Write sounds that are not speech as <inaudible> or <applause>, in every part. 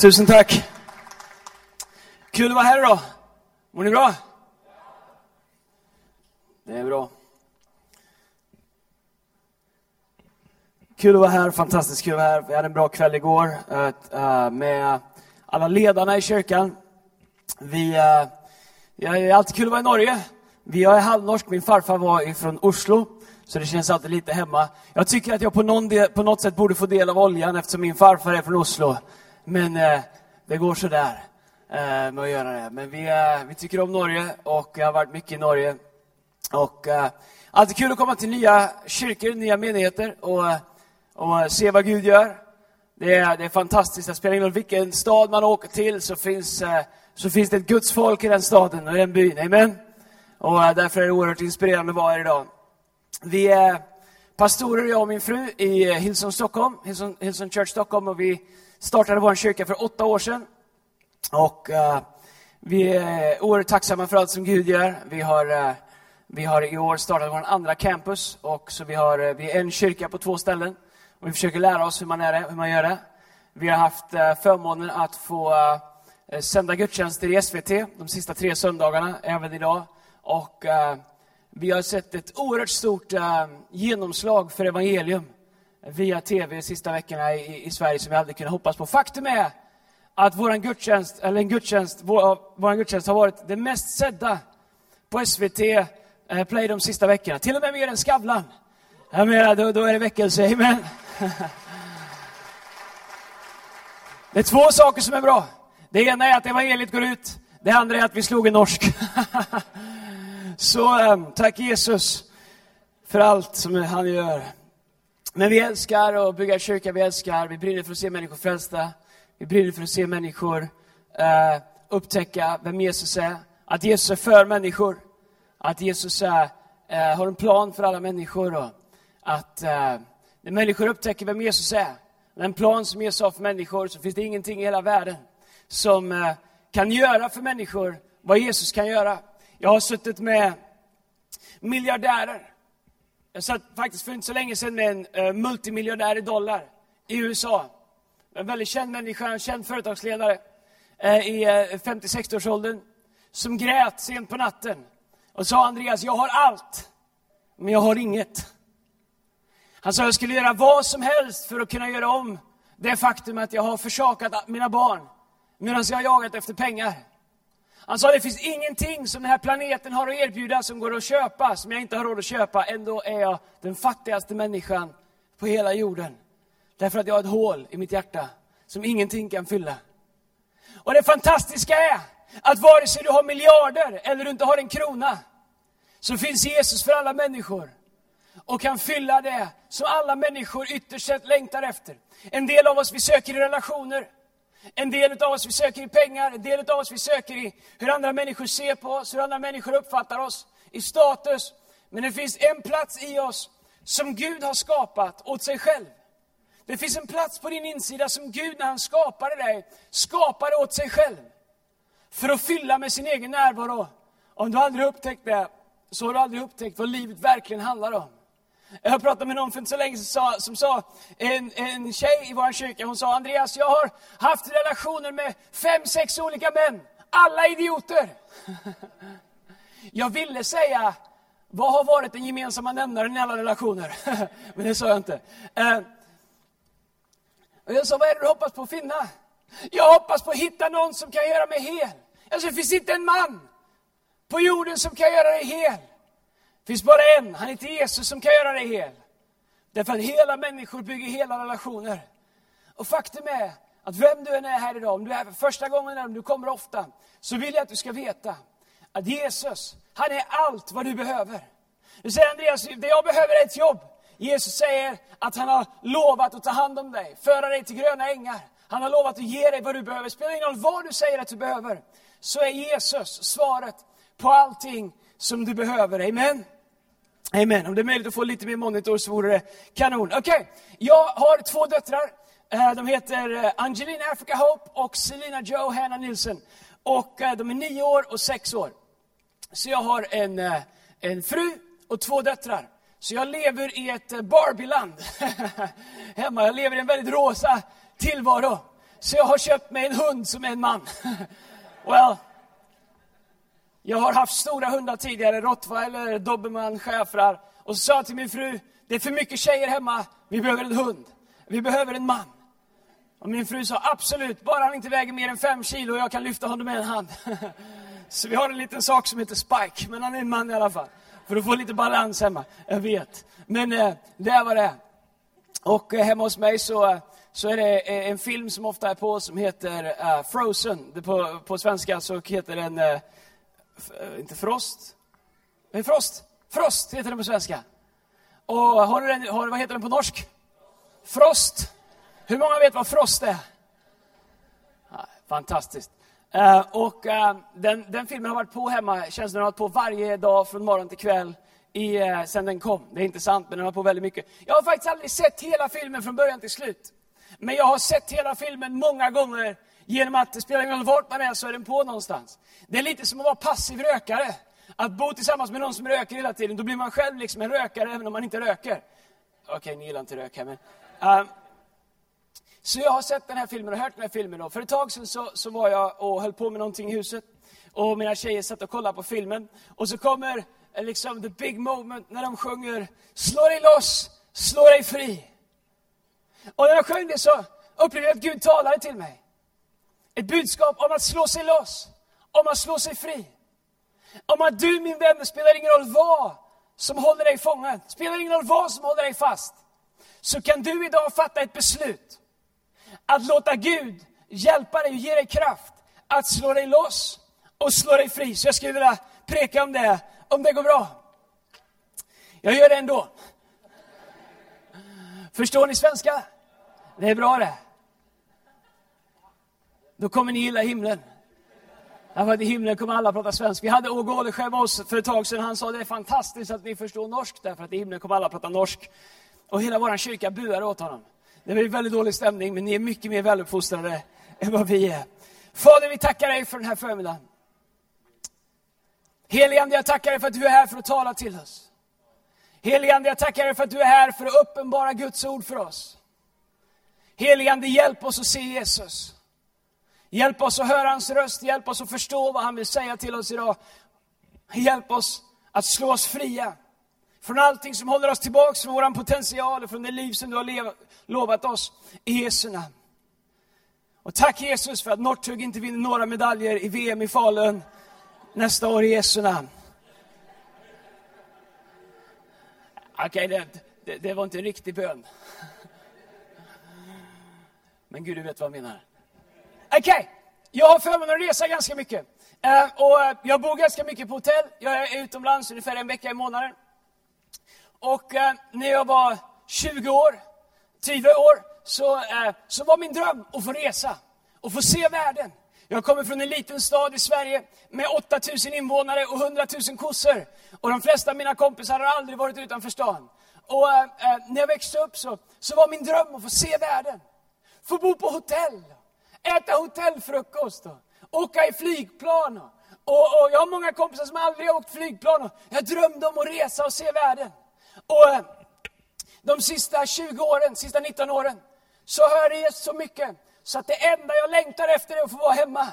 Tusen tack. Kul att vara här idag. Mår ni bra? Det är bra. Kul att vara här, fantastiskt kul att vara här. Vi hade en bra kväll igår eh, med alla ledarna i kyrkan. Vi, eh, det är alltid kul att vara i Norge. Vi är halvnorsk, min farfar var från Oslo, så det känns alltid lite hemma. Jag tycker att jag på, någon del, på något sätt borde få del av oljan eftersom min farfar är från Oslo. Men eh, det går sådär eh, med att göra det. Men vi, eh, vi tycker om Norge och jag har varit mycket i Norge. Och eh, alltid kul att komma till nya kyrkor, nya menigheter och och se vad Gud gör. Det är, det är fantastiskt. Det spelar ingen roll vilken stad man åker till så finns, eh, så finns det ett Guds folk i den staden och i den byn. Amen. Och eh, därför är det oerhört inspirerande att vara här idag. Vi är pastorer, jag och min fru, i Hillsong Stockholm, Hillsong, Hillsong Church Stockholm. Och vi startade vår kyrka för åtta år sedan. Och uh, vi är oerhört tacksamma för allt som Gud gör. Vi har, uh, vi har i år startat vår andra campus. Och så vi har uh, vi är en kyrka på två ställen. Och vi försöker lära oss hur man, är det, hur man gör det. Vi har haft förmånen att få sända gudstjänster i SVT de sista tre söndagarna, även idag. Och vi har sett ett oerhört stort genomslag för evangelium via tv de sista veckorna i, i Sverige som vi aldrig kunde hoppas på. Faktum är att vår gudstjänst, eller en gudstjänst, vår, vår gudstjänst har varit det mest sedda på SVT eh, Play de sista veckorna. Till och med mer än Skavlan. Jag menar, då, då är det väckelse, amen. <laughs> Det är två saker som är bra. Det ena är att evangeliet går ut. Det andra är att vi slog en norsk. <laughs> Så eh, tack Jesus för allt som han gör. Men vi älskar att bygga kyrka, vi älskar, vi brinner för att se människor frälsta. Vi brinner för att se människor uh, upptäcka vem Jesus är. Att Jesus är för människor. Att Jesus är, uh, har en plan för alla människor. Och att uh, när människor upptäcker vem Jesus är, den plan som Jesus har för människor, så finns det ingenting i hela världen som eh, kan göra för människor vad Jesus kan göra. Jag har suttit med miljardärer. Jag satt faktiskt för inte så länge sedan med en eh, uh, multimiljardär i dollar i USA. En väldigt känd människa, en känd företagsledare uh, i eh, uh, 50-60-årsåldern som grät sent på natten och sa Andreas, jag har allt, men jag har inget. Han sa, jag skulle göra vad som helst för att kunna göra om det faktum att jag har försakat mina barn medan jag har jagat efter pengar. Han sa, det finns ingenting som den här planeten har att erbjuda som går att köpa, som jag inte har råd att köpa. Ändå är jag den fattigaste människan på hela jorden. Därför att jag har ett hål i mitt hjärta som ingenting kan fylla. Och det fantastiska är att vare sig du har miljarder eller du inte har en krona, så finns Jesus för alla människor och kan fylla det som alla människor ytterst sett längtar efter. En del av oss vi söker i relationer. En del av oss vi söker i pengar, en del av oss vi söker i hur andra människor ser på oss, hur andra människor uppfattar oss, i status. Men det finns en plats i oss som Gud har skapat åt sig själv. Det finns en plats på din insida som Gud när han skapade dig, skapade åt sig själv. För att fylla med sin egen närvaro. Om du aldrig upptäckt det, så har du aldrig upptäckt vad livet verkligen handlar om. Jag pratade med någon för inte så länge sedan som sa, en, en tjej i vår kyrka, hon sa Andreas, jag har haft relationer med fem, sex olika män. Alla idioter. <laughs> Jag ville säga, vad har varit den gemensamma nämnaren i alla relationer? <laughs> Men det sa jag inte. Eh, och jag sa, vad är det du hoppas på att finna? Jag hoppas på att hitta någon som kan göra mig hel. Alltså, det finns inte en man på jorden som kan göra dig hel. Det finns bara en, han heter Jesus, som kan göra dig hel. Därför att hela människor bygger hela relationer. Och faktum är att vem du än är här idag, om du är här för första gången eller om du kommer ofta, så vill jag att du ska veta att Jesus, han är allt vad du behöver. Du säger Andreas, det jag behöver är ett jobb. Jesus säger att han har lovat att ta hand om dig, föra dig till gröna ängar. Han har lovat att ge dig vad du behöver. Spelar ingen roll vad du säger att du behöver, så är Jesus svaret på allting som du behöver. Amen. Amen. Om det är möjligt att få lite mer monitor så vore det kanon. Okej, okay. jag har två döttrar. Eh, de heter eh, Angelina Africa Hope och Selina Joe Hanna Nilsson. Och eh, de är nio år och sex år. Så jag har en, en fru och två döttrar. Så jag lever i ett Barbieland <laughs> hemma. Jag lever i en väldigt rosa tillvaro. så jag har köpt mig en hund som är en man. <laughs> well, jag har haft stora hundar tidigare, rottweiler, dobermann, schäfrar. Och så sa jag till min fru, det är för mycket tjejer hemma, vi behöver en hund. Vi behöver en man. Och min fru sa, absolut, bara han inte väger mer än fem kilo och jag kan lyfta honom med en hand. <laughs> Så vi har en liten sak som heter Spike, men han är en man i alla fall. För att få lite balans hemma, jag vet. Men eh, det är vad det är. Och eh, hemma hos mig så, eh, så är det eh, en film som ofta är på som heter uh, Frozen. Det på, på svenska så heter den, uh, Eh, inte Frost? Nej, Frost! Frost heter den på svenska. Och har du den, har, vad heter den på norsk? Frost. Hur många vet vad Frost är? Ja, fantastiskt. Uh, och uh, den, den, filmen har varit på hemma, känns den har varit på varje dag från morgon till kväll i, uh, sen den kom. Det är inte sant, men den har varit på väldigt mycket. Jag har faktiskt aldrig sett hela filmen från början till slut. Men jag har sett hela filmen många gånger genom att det spelar ingen roll vart man är så är den på någonstans. Det är lite som att vara passiv rökare. Att bo tillsammans med någon som röker hela tiden, då blir man själv liksom en rökare även om man inte röker. Okej, okay, ni gillar inte rök här, men... Um, så jag har sett den här filmen och hört den här filmen. Och för ett tag sedan så, så var jag och höll på med någonting i huset. Och mina tjejer satt och kollade på filmen. Och så kommer eh, liksom the big moment när de sjunger Slå dig loss, slå dig fri. Och när jag sjöng det så upplevde jag att Gud talade till mig. Ett budskap om att slå sig loss, om att slå sig fri. Om att du min vän, det spelar ingen roll vad som håller dig fången, spelar ingen roll vad som håller dig fast. Så kan du idag fatta ett beslut att låta Gud hjälpa dig och ge dig kraft att slå dig loss och slå dig fri. Så jag skulle vilja preka om det, om det går bra. Jag gör det ändå. Förstår ni svenska? Det är bra det. Då kommer ni gilla himlen. Därför att i himlen kommer alla prata svenska. Vi hade Åge Ålesjö med oss för ett tag sedan. Han sa det är fantastiskt att ni förstår norsk, därför att i himlen kommer alla prata norsk. Och hela vår kyrka buade åt honom. Det blev väldigt dålig stämning, men ni är mycket mer väluppfostrade än vad vi är. Fader, vi tackar dig för den här förmiddagen. Heligande, jag tackar dig för att du är här för att tala till oss. Heligande, jag tackar dig för att du är här för att uppenbara Guds ord för oss. Heligande, hjälp oss att se Jesus. Hjälp oss att höra hans röst, hjälp oss att förstå vad han vill säga till oss idag. Hjälp oss att slå oss fria från allting som håller oss tillbaka från vår potential och från det liv som du har lovat oss i Jesu namn. Och tack Jesus för att Northug inte vinner några medaljer i VM i Falun nästa år i Jesu namn. Okej, okay, det, det, det, var inte en riktig bön. Men Gud, du vet vad jag menar. Okej, okay. jag har förmånen att resa ganska mycket. Uh, och eh, jag bor ganska mycket på hotell. Jag är utomlands ungefär en vecka i månaden. Och uh, när jag var 20 år, 10 år, så, uh, så var min dröm att få resa och få se världen. Jag kommer från en liten stad i Sverige med 8000 invånare och 100 000 kossor. Och de flesta av mina kompisar har aldrig varit utanför stan. Och när jag växte upp så, så var min dröm att få se världen. Få bo på hotell äta hotellfrukost och åka i flygplan. Och, och, jag har många kompisar som aldrig har åkt flygplan jag drömde om att resa och se världen. Och eh, de sista 20 åren, sista 19 åren, så har jag rest så mycket så att det enda jag längtar efter är att få vara hemma.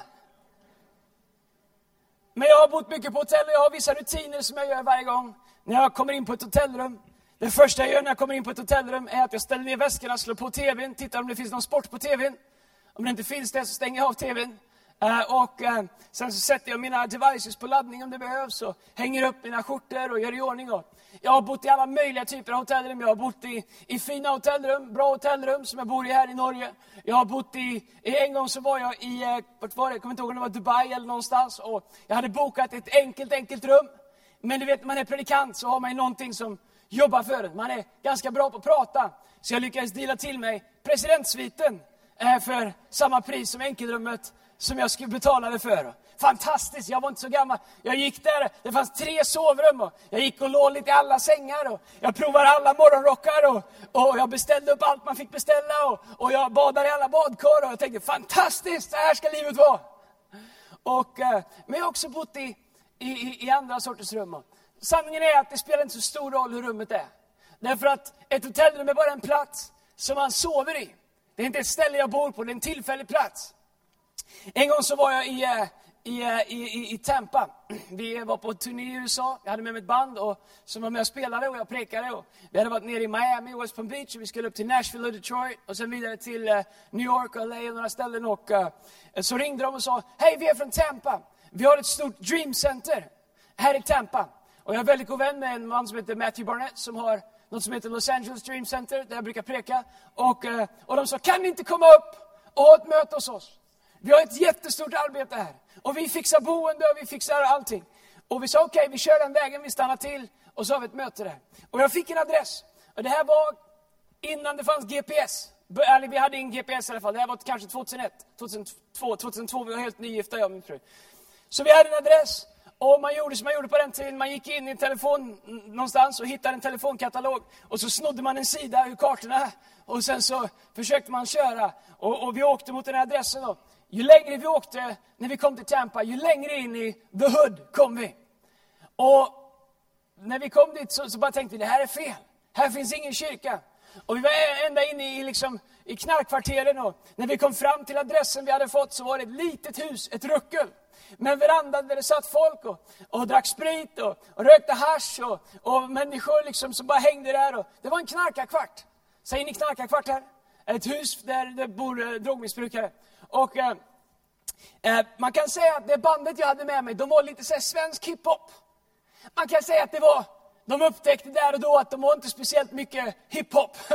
Men jag har bott mycket på hotell och jag har vissa rutiner som jag gör varje gång när jag kommer in på ett hotellrum. Det första jag gör när jag kommer in på ett hotellrum är att jag ställer ner väskorna, slår på TVn, tittar om det finns någon sport på TVn. Om det inte finns det så stänger jag av TVn. Eh, och eh, sen så sätter jag mina devices på laddning om det behövs och hänger upp mina skjortor och gör i ordning. Och jag har bott i alla möjliga typer av hotellrum. Jag har bott i, i fina hotellrum, bra hotellrum som jag bor i här i Norge. Jag har bott i, en gång så var jag i, eh, vart var det? Jag kommer inte ihåg om det var Dubai eller någonstans. Och jag hade bokat ett enkelt, enkelt rum. Men du vet, när man är predikant så har man ju någonting som jobbar för en. Man är ganska bra på att prata. Så jag lyckades dela till mig presidentsviten för samma pris som enkelrummet som jag skulle betala det för. Fantastiskt, jag var inte så gammal. Jag gick där, det fanns tre sovrum och jag gick och låg lite i alla sängar och jag provade alla morgonrockar och, och jag beställde upp allt man fick beställa och, och jag badade i alla badkar och jag tänkte fantastiskt, så här ska livet vara. Och, eh, men jag har också bott i, i, i andra sorters rum. Sanningen är att det spelar inte så stor roll hur rummet är. Därför att ett hotellrum är bara en plats som man sover i. Det är inte ett ställe jag bor på, det är en tillfällig plats. En gång så var jag i, eh, eh, i, i, i Tampa. <clears throat> Vi var på turné i USA. Jag hade med mig ett band och, som var med och spelade och jag prekade. Och vi hade varit nere i Miami, West Palm Beach och vi skulle upp till Nashville och Detroit och sen vidare till uh, New York och LA och några ställen. Och, uh, så ringde de och sa, hej vi är från Tampa. Vi har ett stort Dream Center här i Tampa. Och jag är väldigt god vän med en man som heter Matthew Barnett som har något som heter Los Angeles Dream Center där jag brukar preka. Och, eh, och de sa, kan ni inte komma upp och ha ett möte hos oss? Vi har ett jättestort arbete här. Och vi fixar boende och vi fixar allting. Och vi sa okej, okay, vi kör den vägen, vi stannar till och så har vi ett möte där. Och jag fick en adress. Och det här var innan det fanns GPS. Eller vi hade ingen GPS i alla fall. Det här var kanske 2001, 2002, 2002. Vi var helt nygifta jag och min fru. Så vi hade en adress. Och man gjorde som man gjorde på den tiden. Man gick in i en telefon någonstans och hittade en telefonkatalog. Och så snodde man en sida ur kartorna. Och sen så försökte man köra. Och, och vi åkte mot den här adressen då. Ju längre vi åkte, när vi kom till Tampa, ju längre in i the hood kom vi. Och när vi kom dit så, så bara tänkte vi, det här är fel. Här finns ingen kyrka. Och vi var ända inne i, liksom, i knarkkvarteren. Och när vi kom fram till adressen vi hade fått så var det ett litet hus, ett ruckel. Med en veranda där det satt folk och, och drack sprit och, och rökte hash och, och människor liksom som bara hängde där. Och, det var en knarkarkvart. Säger ni knarkarkvart här? Ett hus där det bor eh, drogmissbrukare. Och, eh, eh, man kan säga att det bandet jag hade med mig, de var lite så svensk hiphop. Man kan säga att det var, de upptäckte där och då att de var inte speciellt mycket hiphop. <laughs>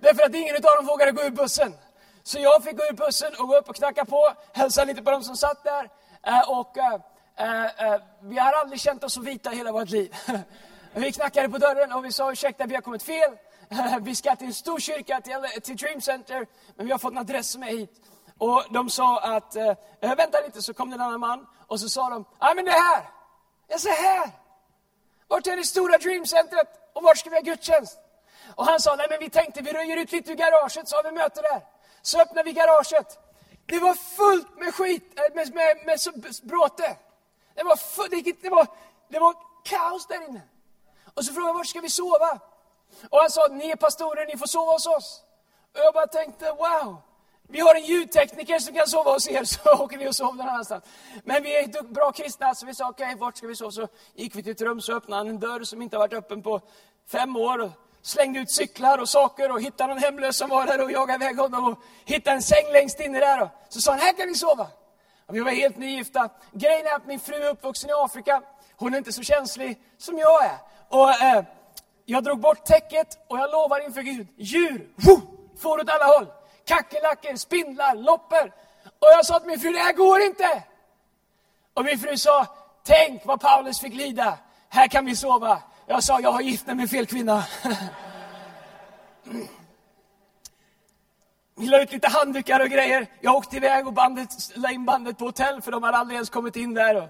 Därför att ingen av dem vågade gå ur bussen. Så jag fick gå ur bussen och gå upp och knacka på, hälsa lite på de som satt där. Eh, och eh, eh, vi har aldrig känt oss så vita i hela vårt liv. <laughs> vi knackade på dörren och vi sa ursäkta, vi har kommit fel. <laughs> vi ska till en stor kyrka, till, till Dream Center, men vi har fått en adress som är hit. Och de sa att, eh, vänta lite, så kom det en annan man och så sa de, ja men det här. Jag sa här. Vart är det stora Dreamcentret och vart ska vi ha gudstjänst? Och han sa, nej men vi tänkte vi röjer ut lite ur garaget så har vi möte där. Så öppnar vi garaget. Det var fullt med skit, eh, med, med, med, bråte. Det var, full, det, det, var, det var kaos där inne. Och så frågade jag, var ska vi sova? Och han sa, ni är pastorer, ni får sova hos oss. Och jag bara tänkte, wow. Vi har en ljudtekniker som kan sova hos er, <laughs> så åker vi och sover någon annanstans. Men vi är bra kristna, så vi sa okej, okay, vart ska vi sova? Så gick vi till ett rum, så öppnade han en dörr som inte har varit öppen på fem år. Slängde ut cyklar och saker och hittade någon hemlös som var där och jagade iväg honom. Och hittade en säng längst inne där. Och så sa han, här kan ni sova. Och vi var helt nygifta. Grejen är att min fru är uppvuxen i Afrika. Hon är inte så känslig som jag är. Och eh, jag drog bort täcket och jag lovar inför Gud, djur, woo, får åt alla håll kackerlackor, spindlar, loppor. Och jag sa till min fru, det här går inte. Och min fru sa, tänk vad Paulus fick lida. Här kan vi sova. Jag sa, jag har gift mig med fel kvinna. Mm. Vi la ut lite handdukar och grejer. Jag åkte iväg och bandet, la in bandet på hotell, för de hade aldrig ens kommit in där. Och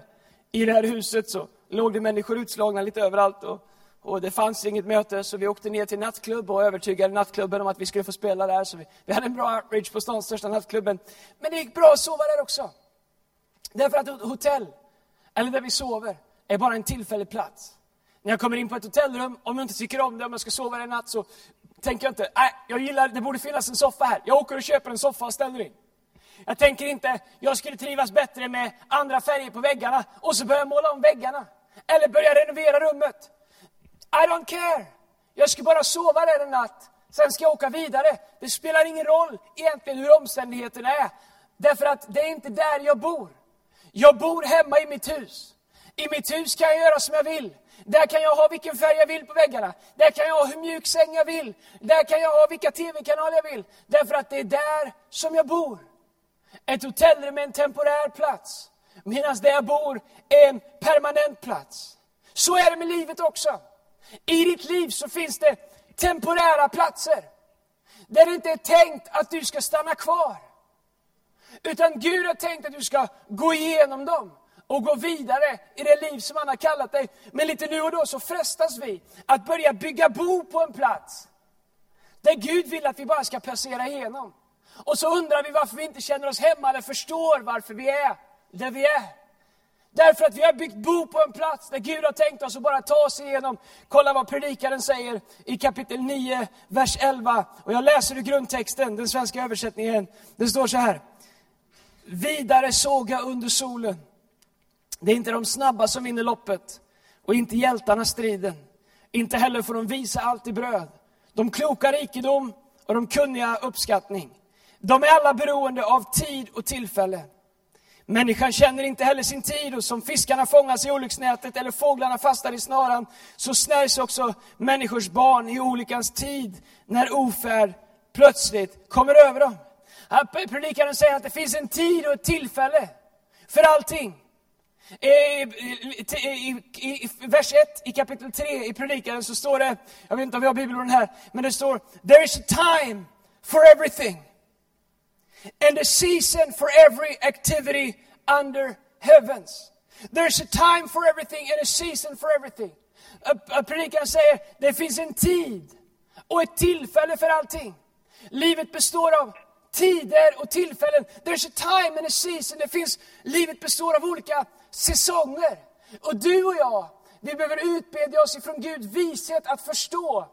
I det här huset så låg det människor utslagna lite överallt. Och och det fanns inget möte, så vi åkte ner till nattklubb och övertygade nattklubben om att vi skulle få spela där. Så vi, vi hade en bra outreach på stans största nattklubben. Men det gick bra att sova där också. Därför att hotell, eller där vi sover, är bara en tillfällig plats. När jag kommer in på ett hotellrum, om jag inte tycker om det, om jag ska sova där en natt, så tänker jag inte, nej, jag gillar, det borde finnas en soffa här. Jag åker och köper en soffa och ställer in. Jag tänker inte, jag skulle trivas bättre med andra färger på väggarna, och så börjar jag måla om väggarna. Eller börja renovera rummet. I don't care. Jag ska bara sova där en natt. Sen ska jag åka vidare. Det spelar ingen roll egentligen hur omständigheterna är. Därför att det är inte där jag bor. Jag bor hemma i mitt hus. I mitt hus kan jag göra som jag vill. Där kan jag ha vilken färg jag vill på väggarna. Där kan jag ha hur mjuk säng jag vill. Där kan jag ha vilka tv-kanaler jag vill. Därför att det är där som jag bor. Ett hotellrum är en temporär plats. Medan där jag bor är en permanent plats. Så är det med livet också. I ditt liv så finns det temporära platser. Där det inte är tänkt att du ska stanna kvar. Utan Gud har tänkt att du ska gå igenom dem och gå vidare i det liv som han har kallat dig. Men lite nu och då så frestas vi att börja bygga bo på en plats. Där Gud vill att vi bara ska passera igenom. Och så undrar vi varför vi inte känner oss hemma eller förstår varför vi är där vi är. Därför att vi har byggt bo på en plats där Gud har tänkt oss att bara ta oss igenom. Kolla vad predikaren säger i kapitel 9, vers 11. Och jag läser ur grundtexten, den svenska översättningen. Det står så här. Vidare såg jag under solen. Det är inte de snabba som vinner loppet och inte hjältarna striden. Inte heller får de visa allt i bröd. De kloka rikedom och de kunniga uppskattning. De är alla beroende av tid och tillfälle. Människan känner inte heller sin tid och som fiskarna fångas i olycksnätet eller fåglarna fastar i snaran, så snärjs också människors barn i olyckans tid när ofärd plötsligt kommer över dem. Predikaren säger att det finns en tid och ett tillfälle för allting. I, i, i, I, vers 1 i kapitel 3 i predikan så står det, jag vet inte om vi har bibelorden här, men det står There is a time for everything and a season for every activity under heavens. There's a time for everything and a season for everything. Predikan säger, det finns en tid och ett tillfälle för allting. Livet består av tider och tillfällen. There's a time and a season. Det finns, livet består av olika säsonger. Och du och jag, vi behöver utbedja oss ifrån Gud vishet att förstå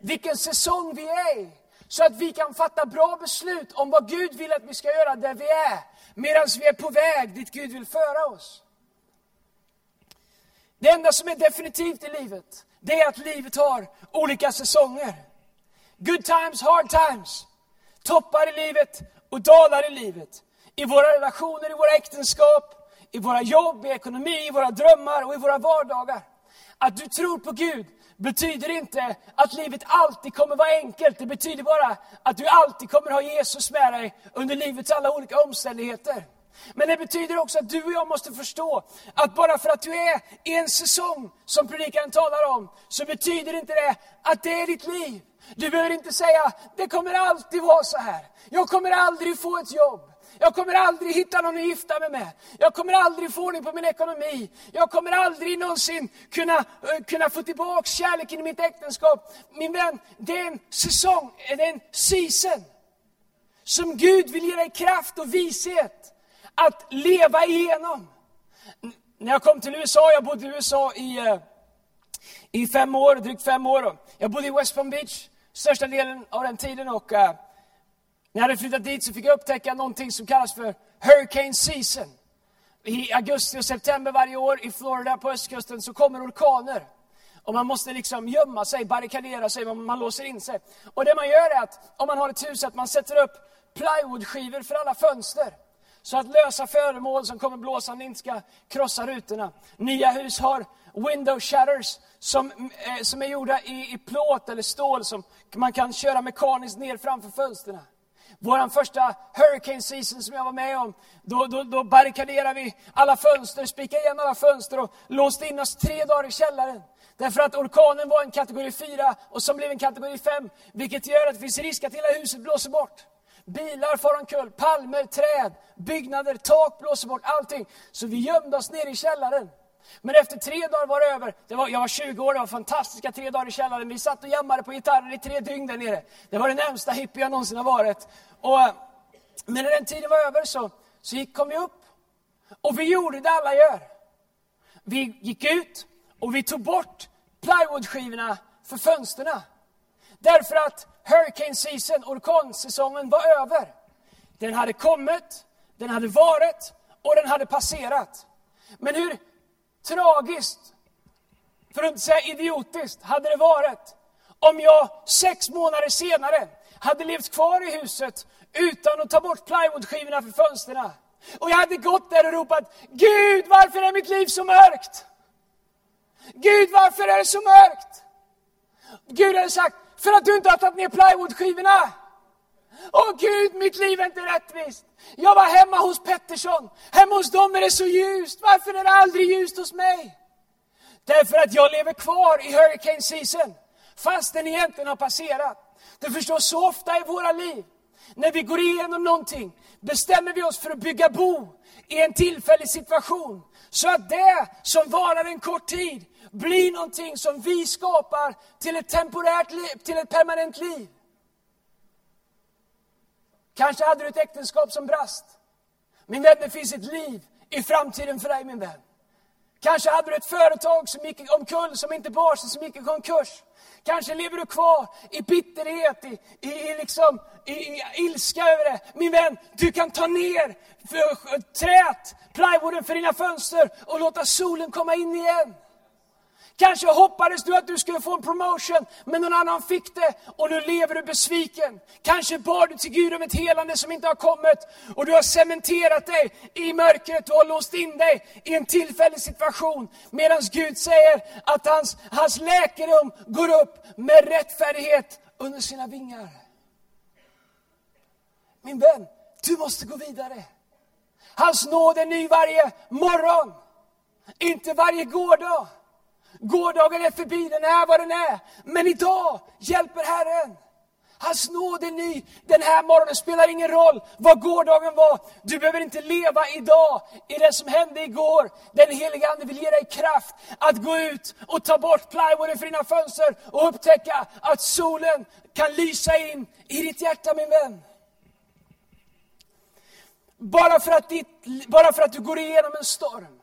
vilken säsong vi är i. Så att vi kan fatta bra beslut om vad Gud vill att vi ska göra där vi är. Medan vi är på väg dit Gud vill föra oss. Det enda som är definitivt i livet, det är att livet har olika säsonger. Good times, hard times. Toppar i livet och dalar i livet. I våra relationer, i våra äktenskap, i våra jobb, i ekonomi, i våra drömmar och i våra vardagar. Att du tror på Gud betyder inte att livet alltid kommer vara enkelt. Det betyder bara att du alltid kommer ha Jesus med dig under livets alla olika omständigheter. Men det betyder också att du och jag måste förstå att bara för att du är i en säsong, som predikaren talar om, så betyder inte det att det är ditt liv. Du behöver inte säga, det kommer alltid vara så här. Jag kommer aldrig få ett jobb. Jag kommer aldrig hitta någon att gifta mig med. Jag kommer aldrig få ordning på min ekonomi. Jag kommer aldrig någonsin kunna, eh, kunna få tillbaka kärleken i mitt äktenskap. Min vän, det är en säsong, det är en season. Som Gud vill ge dig kraft och vishet att leva igenom. När jag kom till USA, jag bodde i USA i, eh, i fem år, drygt fem år. Jag bodde i West Palm Beach största delen av den tiden och eh, när jag hade flyttat dit så fick jag upptäcka någonting som kallas för Hurricane Season. I augusti och september varje år i Florida på östkusten så kommer orkaner. Och man måste liksom gömma sig, barrikadera sig, man, man låser in sig. Och det man gör är att, om man har ett hus, att man sätter upp plywoodskivor för alla fönster. Så att lösa föremål som kommer blåsande inte ska krossa rutorna. Nya hus har window shutters som, eh, som är gjorda i, i plåt eller stål som man kan köra mekaniskt ner framför fönstren. Vår första hurricane season som jag var med om, då, då, då barrikaderade vi alla fönster, spikade igen alla fönster och låste in oss tre dagar i källaren. Därför att orkanen var en kategori 4 och som blev en kategori 5, vilket gör att det finns risk att hela huset blåser bort. Bilar far omkull, palmer, träd, byggnader, tak blåser bort, allting. Så vi gömde oss ner i källaren. Men efter tre dagar var det över. Det var, jag var 20 år, det var fantastiska tre dagar i källaren. Vi satt och jammade på gitarrer i tre dygn där nere. Det var det närmsta hippie jag någonsin har varit. Och, men när den tiden var över så, så gick, kom vi upp. Och vi gjorde det alla gör. Vi gick ut och vi tog bort plywoodskivorna för fönsterna. Därför att hurricane season, orkansäsongen, var över. Den hade kommit, den hade varit och den hade passerat. Men hur tragiskt, för att inte säga idiotiskt, hade det varit om jag sex månader senare hade levt kvar i huset utan att ta bort plywoodskivorna för fönstren. Och jag hade gått där och ropat, Gud varför är mitt liv så mörkt? Gud varför är det så mörkt? Gud hade sagt, för att du inte har tagit ner plywoodskivorna. Åh Gud, mitt liv är inte rättvist. Jag var hemma hos Pettersson. Hemma hos dem är det så ljust. Varför är det aldrig ljust hos mig? Därför att jag lever kvar i hurricane season. Fast den egentligen har passerat. Du förstår, så ofta i våra liv, när vi går igenom någonting, bestämmer vi oss för att bygga bo i en tillfällig situation. Så att det som varar en kort tid blir någonting som vi skapar till ett temporärt liv, till ett permanent liv. Kanske hade du ett äktenskap som brast. Min vän, det finns ett liv i framtiden för dig min vän. Kanske hade du ett företag som gick omkull, som inte bar sig, som gick i konkurs. Kanske lever du kvar i bitterhet, i, i, i, liksom, i, i ilska över det. Min vän, du kan ta ner för, trät, plywooden för dina fönster och låta solen komma in igen. Kanske hoppades du att du skulle få en promotion, men någon annan fick det och nu lever du besviken. Kanske bad du till Gud om ett helande som inte har kommit och du har cementerat dig i mörkret, du har låst in dig i en tillfällig situation. Medan Gud säger att hans, hans läkedom går upp med rättfärdighet under sina vingar. Min vän, du måste gå vidare. Hans nåd är ny varje morgon, inte varje gårdag. Gårdagen är förbi, den är vad den är. Men idag hjälper Herren. Hans nåd är ny den här morgonen. spelar ingen roll vad gårdagen var. Du behöver inte leva idag i det som hände igår. Den heliga Ande vill ge dig kraft att gå ut och ta bort plywooden för dina fönster och upptäcka att solen kan lysa in i ditt hjärta min vän. Bara för att, ditt, bara för att du går igenom en storm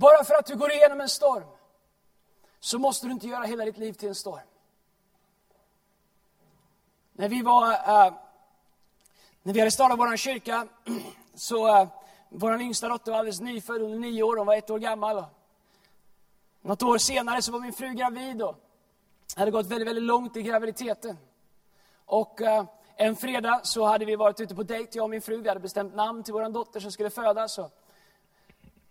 Bara för att du går igenom en storm, så måste du inte göra hela ditt liv till en storm. När vi var, äh, när vi hade startat vår kyrka, <clears throat> så äh, vår yngsta dotter var alldeles nyfödd, hon nio år, hon var ett år gammal. Något år senare så var min fru gravid och hade gått väldigt, väldigt långt i graviditeten. Och äh, en fredag så hade vi varit ute på dejt, jag och min fru. Vi hade bestämt namn till vår dotter som skulle födas. Och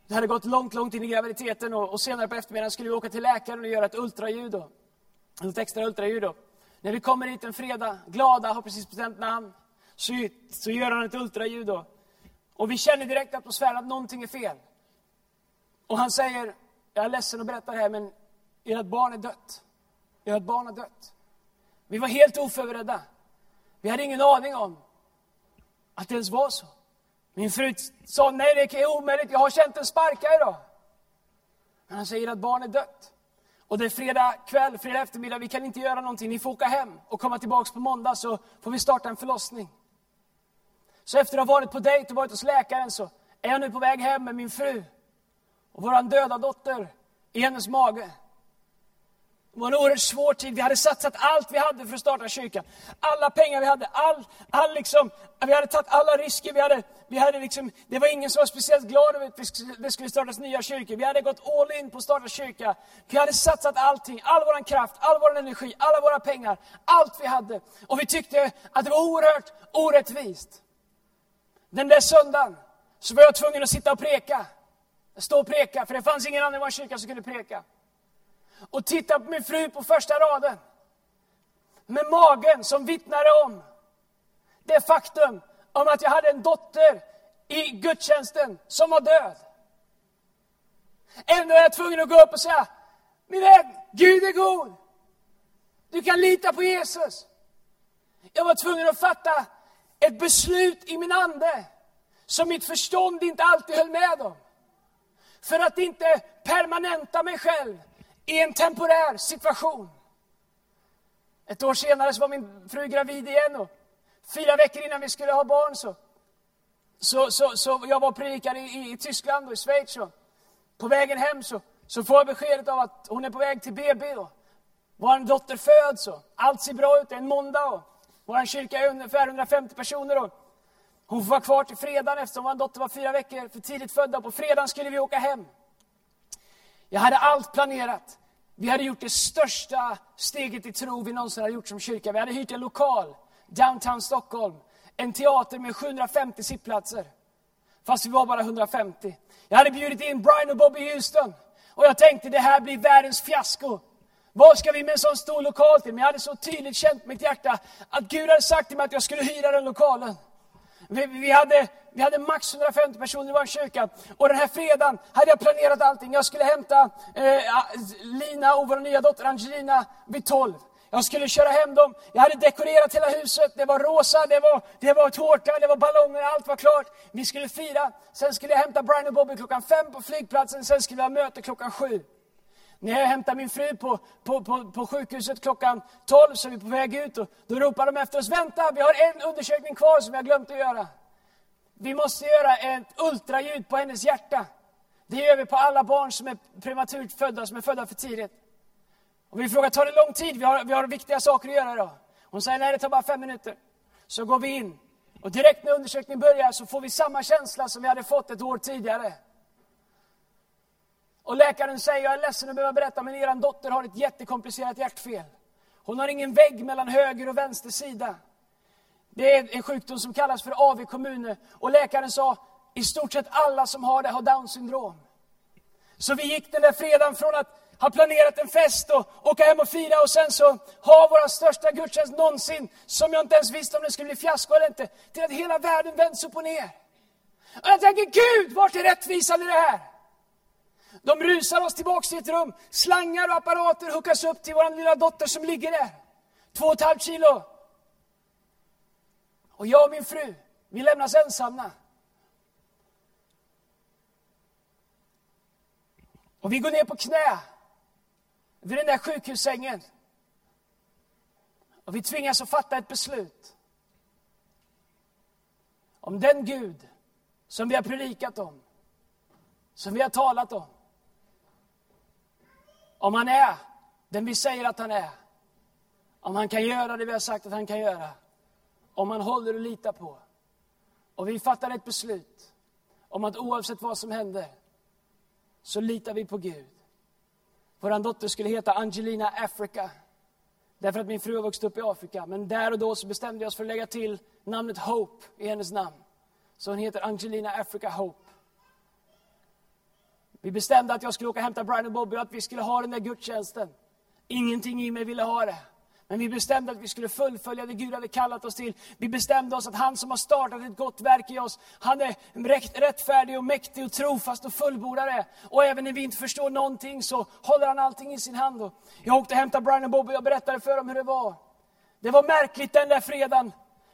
det hade gått långt, långt in i graviditeten och, och senare på eftermiddagen skulle vi åka till läkaren och göra ett ultraljud. Och, ett extra ultraljud. Och. När vi kommer hit en fredag, glada, har precis bestämt namn, så, så gör han ett ultraljud. Då. Och vi känner direkt i atmosfären att någonting är fel. Och han säger, jag är ledsen att berätta det här, men ert barn är dött. Ert barn har dött. Vi var helt oförberedda. Vi hade ingen aning om att det ens var så. Min fru sa, nej det är omöjligt, jag har känt en sparka idag. Men han säger att barnet är dött. Och det är fredag kväll, fredag eftermiddag, vi kan inte göra någonting. Ni får åka hem och komma tillbaka på måndag så får vi starta en förlossning. Så efter att ha varit på dejt och varit hos läkaren så är jag nu på väg hem med min fru och vår döda dotter i hennes mage. Det var en oerhört svår tid. Vi hade satsat allt vi hade för att starta kyrkan. Alla pengar vi hade, all, all liksom, vi hade tagit alla risker. Vi hade, vi hade liksom, det var ingen som var speciellt glad över att det skulle startas nya kyrkor. Vi hade gått all in på att starta kyrka. Vi hade satsat allting, all vår kraft, all vår energi, alla våra pengar, allt vi hade. Och vi tyckte att det var oerhört orättvist. Den där söndagen så var jag tvungen att sitta och preka. Stå och preka, för det fanns ingen annan i vår kyrka som kunde preka och tittade på min fru på första raden. Med magen som vittnade om det faktum om att jag hade en dotter i gudstjänsten som var död. Ändå är jag tvungen att gå upp och säga, min vän, Gud är god. Du kan lita på Jesus. Jag var tvungen att fatta ett beslut i min ande som mitt förstånd inte alltid höll med om. För att inte permanenta mig själv i en temporär situation. Ett år senare så var min fru gravid igen och fyra veckor innan vi skulle ha barn så, så, så, så jag var predikare i, i, Tyskland och i Schweiz. Och på vägen hem så, så får jag beskedet av att hon är på väg till BB. Och vår dotter föds och allt ser bra ut. Det är en måndag och vår kyrka är ungefär 150 personer. Och hon får vara kvar till fredagen eftersom vår dotter var fyra veckor för tidigt född. På fredagen skulle vi åka hem. Jag hade allt planerat. Vi hade gjort det största steget i tro vi någonsin hade gjort som kyrka. Vi hade hyrt en lokal, downtown Stockholm. En teater med 750 sittplatser. Fast vi var bara 150. Jag hade bjudit in Brian och Bobby Houston. Och jag tänkte det här blir världens fiasko. Vad ska vi med en sån stor lokal till? Men jag hade så tydligt känt mitt hjärta att Gud hade sagt till mig att jag skulle hyra den lokalen. Vi, vi, hade, vi hade max 150 personer i vår kyrka. Och den här fredagen hade jag planerat allting. Jag skulle hämta eh, Lina och vår nya dotter Angelina vid 12. Jag skulle köra hem dem. Jag hade dekorerat hela huset. Det var rosa, det var, det var tårta, det var ballonger, allt var klart. Vi skulle fira. Sen skulle jag hämta Brian och Bobby klockan fem på flygplatsen. Sen skulle vi ha möte klockan sju. När jag hämtar min fru på, på, på, på sjukhuset klockan 12 så är vi på väg ut och då ropar de efter oss, vänta, vi har en undersökning kvar som vi har glömt att göra. vi måste göra ett ultraljud på hennes hjärta. Det gör vi på alla barn som är prematurt födda, som är födda för tidigt. Och vi frågar, tar det lång tid? Vi har, vi har viktiga saker att göra idag. Hon säger, nej det tar bara fem minuter. Så går vi in. Och direkt när undersökningen börjar så får vi samma känsla som vi hade fått ett år tidigare. Och läkaren säger, jag är ledsen att behöva berätta, men er dotter har ett jättekomplicerat hjärtfel. Hon har ingen vägg mellan höger och vänster sida. Det är en sjukdom som kallas för AV kommuner. Och läkaren sa, i stort sett alla som har det har Downs syndrom. Så vi gick den där fredagen från att ha planerat en fest och åka hem och fira och sen så ha vår största gudstjänst någonsin, som jag inte ens visste om det skulle bli fiasko eller inte, till att hela världen vänds upp och ner. Och jag tänker, Gud, vart är rättvisan i det här? De rusar oss tillbaks till ett rum, slangar och apparater hookas upp till vår lilla dotter som ligger där. Två och ett halvt kilo. Och jag och min fru, vi lämnas ensamma. Och vi går ner på knä vid den där sjukhussängen. Och vi tvingas att fatta ett beslut. Om den Gud som vi har predikat om, som vi har talat om. Om han är den vi säger att han är. Om han kan göra det vi har sagt att han kan göra. Om han håller och litar på. Och vi fattar ett beslut om att oavsett vad som händer så litar vi på Gud. Vår dotter skulle heta Angelina Africa. Därför att min fru har vuxit upp i Afrika. Men där och då så bestämde vi oss för att lägga till namnet Hope i hennes namn. Så hon heter Angelina Africa Hope. Vi bestämde att jag skulle åka och hämta Brian och Bobby och att vi skulle ha den där gudstjänsten. Ingenting i mig ville ha det. Men vi bestämde att vi skulle fullfölja det Gud hade kallat oss till. Vi bestämde oss att han som har startat ett gott verk i oss, han är rättfärdig och mäktig och trofast och fullbordare. Och även när vi inte förstår någonting så håller han allting i sin hand. Jag åkte och hämtade Brian och Bobby och berättade för dem hur det var. Det var märkligt den där fredagen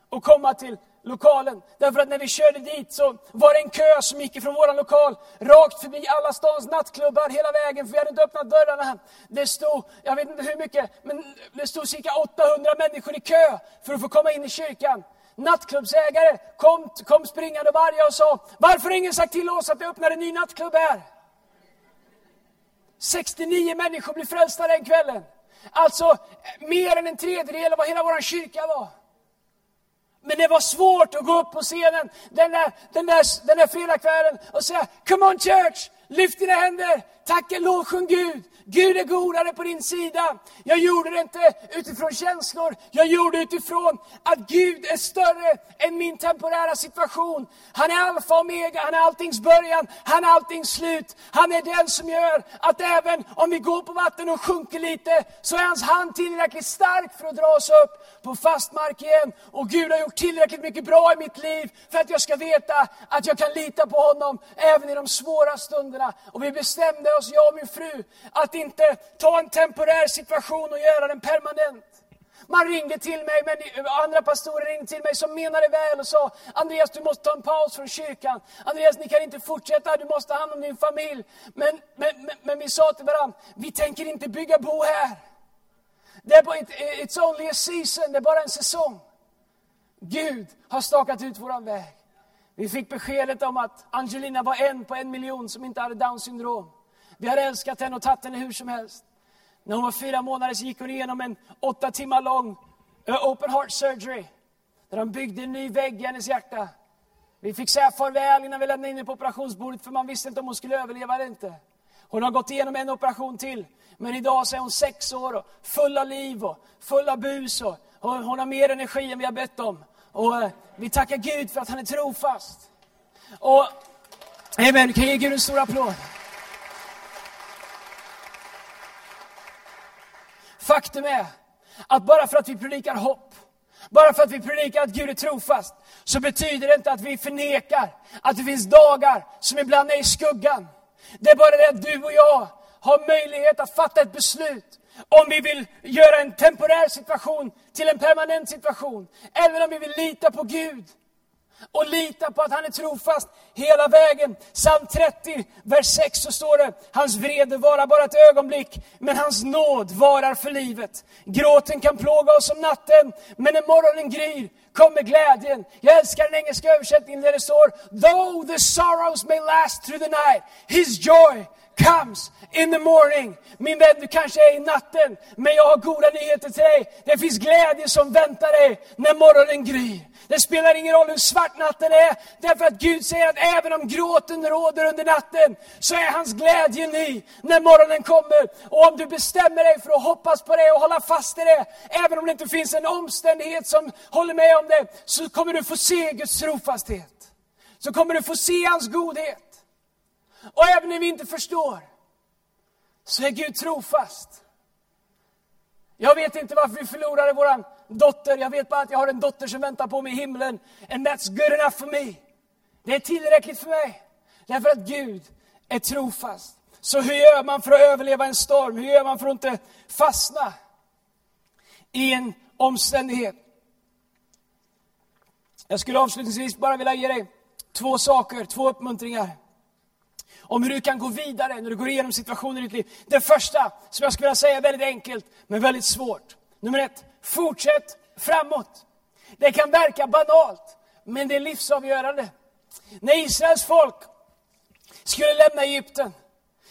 att komma till lokalen. Därför att när vi körde dit så var det en kö som gick ifrån vår lokal rakt förbi alla stans nattklubbar hela vägen, för vi hade inte öppnat dörrarna. Det stod, jag vet inte hur mycket, men det stod cirka 800 människor i kö för att få komma in i kyrkan. Nattklubbsägare kom, kom springande och varje och sa, varför har ingen sagt till oss att vi öppnar en ny nattklubb här? 69 människor blev frälsta den kvällen. Alltså mer än en tredjedel av vad hela vår kyrka var. Men det var svårt att gå upp på scenen den där, den där, den där fredagskvällen och säga Come on church, lyft dina händer, tacka, lovsjung Gud. Gud är godare på din sida. Jag gjorde det inte utifrån känslor, jag gjorde det utifrån att Gud är större än min temporära situation. Han är alfa och omega, han är alltings början, han är alltings slut. Han är den som gör att även om vi går på vatten och sjunker lite, så är hans hand tillräckligt stark för att dra oss upp på fast mark igen. Och Gud har gjort tillräckligt mycket bra i mitt liv för att jag ska veta att jag kan lita på honom även i de svåra stunderna. Och vi bestämde oss, jag och min fru, att inte ta en temporär situation och göra den permanent. Man ringde till mig, men andra pastorer ringde till mig som menade väl och sa Andreas du måste ta en paus från kyrkan. Andreas ni kan inte fortsätta, du måste ha hand om din familj. Men, men, men, men vi sa till varandra, vi tänker inte bygga bo här. Det är bara, it's only a season, det är bara en säsong. Gud har stakat ut våran väg. Vi fick beskedet om att Angelina var en på en miljon som inte hade Downs syndrom. Vi har älskat henne och tagit henne hur som helst. När hon var fyra månader så gick hon igenom en åtta timmar lång eh, open heart surgery. Där de byggde en ny vägg i hennes hjärta. Vi fick säga farväl innan vi lämnade in henne på operationsbordet för man visste inte om hon skulle överleva eller inte. Hon har gått igenom en operation till. Men idag så är hon sex år och full av liv och full av bus. Och, hon har mer energi än vi har bett om. Och eh, vi tackar Gud för att han är trofast. Och, amen, kan ge Gud en stor applåd. Faktum är att bara för att vi predikar hopp, bara för att vi predikar att Gud är trofast, så betyder det inte att vi förnekar att det finns dagar som ibland är i skuggan. Det är bara det att du och jag har möjlighet att fatta ett beslut om vi vill göra en temporär situation till en permanent situation. Eller om vi vill lita på Gud och lita på att han är trofast hela vägen. Psalm 30, vers 6 så står det, hans vrede varar bara ett ögonblick, men hans nåd varar för livet. Gråten kan plåga oss om natten, men när morgonen gryr kommer glädjen. Jag älskar den engelska översättningen där det står Though the sorrows may last through the night, His joy comes in the morning. Min vän, du kanske är i natten, men jag har goda nyheter till dig. Det finns glädje som väntar dig när morgonen gryr. Det spelar ingen roll hur svart natten är, därför att Gud säger att även om gråten råder under natten, så är hans glädje ny när morgonen kommer. Och om du bestämmer dig för att hoppas på det och hålla fast i det, även om det inte finns en omständighet som håller med om det, så kommer du få se Guds trofasthet. Så kommer du få se hans godhet. Och även när vi inte förstår, så är Gud trofast. Jag vet inte varför vi förlorade vår dotter. Jag vet bara att jag har en dotter som väntar på mig i himlen. And that's good enough for me. Det är tillräckligt för mig. Därför att Gud är trofast. Så hur gör man för att överleva en storm? Hur gör man för att inte fastna i en omständighet? Jag skulle avslutningsvis bara vilja ge dig två saker, två uppmuntringar om hur du kan gå vidare när du går igenom situationer i ditt liv. Det första, som jag skulle vilja säga är väldigt enkelt, men väldigt svårt. Nummer ett, fortsätt framåt. Det kan verka banalt, men det är livsavgörande. När Israels folk skulle lämna Egypten,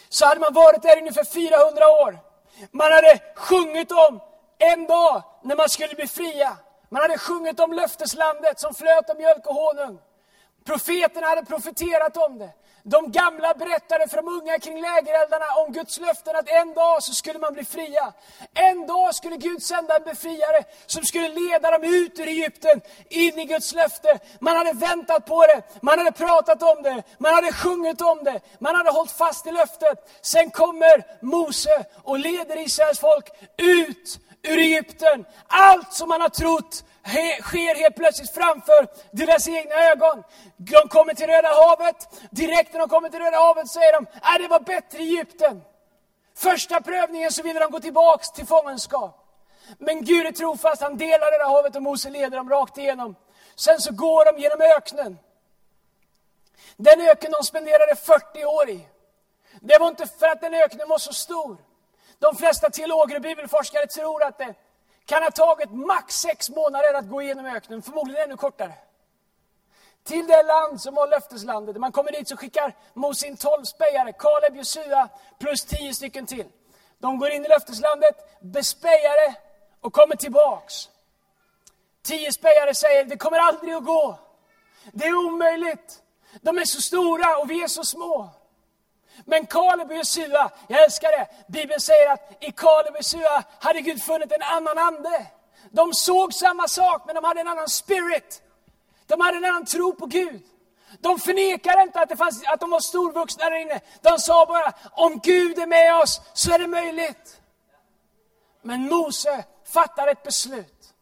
så hade man varit där ungefär 400 år. Man hade sjungit om en dag när man skulle bli fria. Man hade sjungit om löfteslandet som flöt av mjölk och honung. Profeterna hade profeterat om det. De gamla berättade för de unga kring lägereldarna om Guds löften att en dag så skulle man bli fria. En dag skulle Gud sända en befriare som skulle leda dem ut ur Egypten, in i Guds löfte. Man hade väntat på det, man hade pratat om det, man hade sjungit om det, man hade hållit fast i löftet. Sen kommer Mose och leder Israels folk ut ur Egypten. Allt som man har trott sker helt plötsligt framför deras egna ögon. De kommer till Röda havet. Direkt när de kommer till Röda havet säger de, att det var bättre i Egypten. Första prövningen så ville de gå tillbaks till fångenskap. Men Gud är trofast, han delar Röda havet och Mose leder dem rakt igenom. Sen så går de genom öknen. Den öken de spenderade 40 år i. Det var inte för att den öknen var så stor. De flesta teologer och bibelforskare tror att det kan ha tagit max sex månader att gå igenom öknen, förmodligen ännu kortare. Till det land som var löfteslandet. När man kommer dit så skickar Mose in tolv spejare, Kaleb, Josua plus tio stycken till. De går in i löfteslandet, bespejar det och kommer tillbaks. Tio spejare säger, det kommer aldrig att gå. Det är omöjligt. De är så stora och vi är så små. Men Kaleb och Josua, jag älskar det. Bibeln säger att i Kaleb och Josua hade Gud funnit en annan ande. De såg samma sak, men de hade en annan spirit. De hade en annan tro på Gud. De förnekade inte att, det fanns, att de var storvuxna där inne. De sa bara, om Gud är med oss så är det möjligt. Men Mose fattar ett beslut.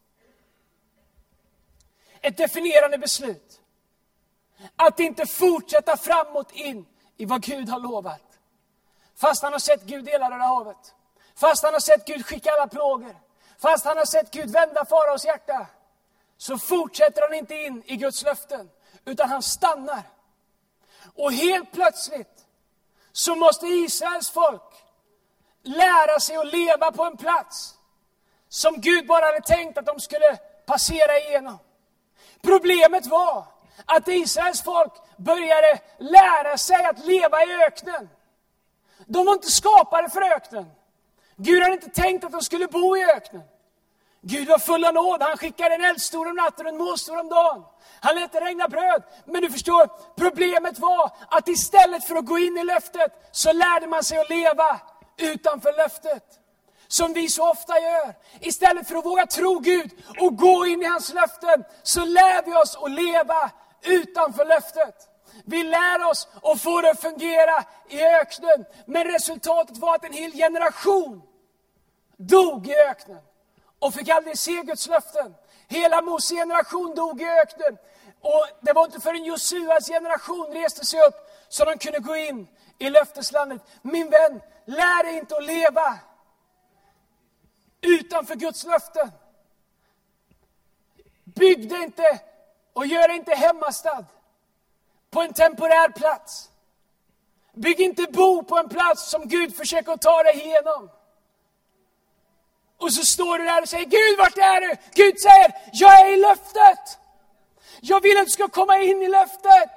Ett definierande beslut. Att inte fortsätta framåt in i vad Gud har lovat. Fast han har sett Gud dela det havet. Fast han har sett Gud skicka alla plågor. Fast han har sett Gud vända faraos hjärta. Så fortsätter han inte in i Guds löften. Utan han stannar. Och helt plötsligt så måste Israels folk lära sig att leva på en plats som Gud bara hade tänkt att de skulle passera igenom. Problemet var att Israels folk började lära sig att leva i öknen. De var inte skapade för öknen. Gud hade inte tänkt att de skulle bo i öknen. Gud var full av nåd. Han skickade en eldstor om natten och en måstor om dagen. Han lät det regna bröd. Men du förstår, problemet var att istället för att gå in i löftet så lärde man sig att leva utanför löftet. Som vi så ofta gör. Istället för att våga tro Gud och gå in i hans löften så lär vi oss att leva utanför löftet. Vi lär oss och får det att fungera i öknen. Men resultatet var att en hel generation dog i öknen och fick aldrig se Guds löften. Hela Mose generation dog i öknen. Och det var inte förrän Josuas generation reste sig upp så de kunde gå in i löfteslandet. Min vän, lär dig inte att leva utanför Guds löften. Bygg dig inte och gör dig inte hemmastad på en temporär plats. Bygg inte bo på en plats som Gud försöker ta dig igenom. Och så står du där och säger, Gud vart är du? Gud säger, jag är i löftet. Jag vill att du ska komma in i löftet.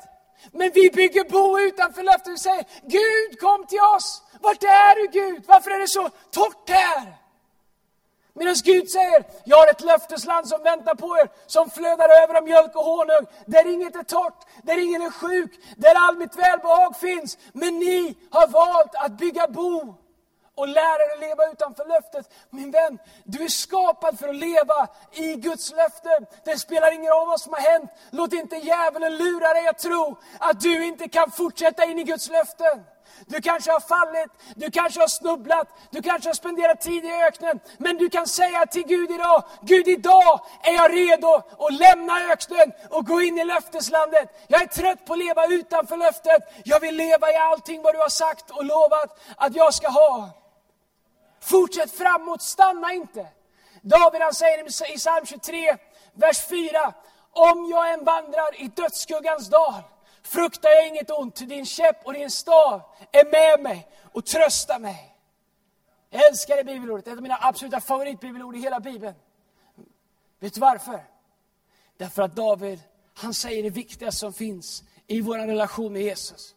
Men vi bygger bo utanför löftet och säger, Gud kom till oss. Vart är du Gud? Varför är det så torrt här? Medan Gud säger, jag har ett löftesland som väntar på er, som flödar över av mjölk och honung, där inget är torrt, där ingen är sjuk, där all mitt välbehag finns. Men ni har valt att bygga bo och lära er att leva utanför löftet. Min vän, du är skapad för att leva i Guds löfte. Det spelar ingen roll vad som har hänt. Låt inte djävulen lura dig att tro att du inte kan fortsätta in i Guds löften. Du kanske har fallit, du kanske har snubblat, du kanske har spenderat tid i öknen. Men du kan säga till Gud idag, Gud idag är jag redo att lämna öknen och gå in i löfteslandet. Jag är trött på att leva utanför löftet. Jag vill leva i allting vad du har sagt och lovat att jag ska ha. Fortsätt framåt, stanna inte. David han säger i psalm 23, vers 4. Om jag än vandrar i dödsskuggans dal fruktar jag inget ont, din käpp och din stav är med mig och tröstar mig. Jag älskar det bibelordet, ett av mina absoluta favoritbibelord i hela Bibeln. Vet du varför? Därför att David, han säger det viktigaste som finns i vår relation med Jesus.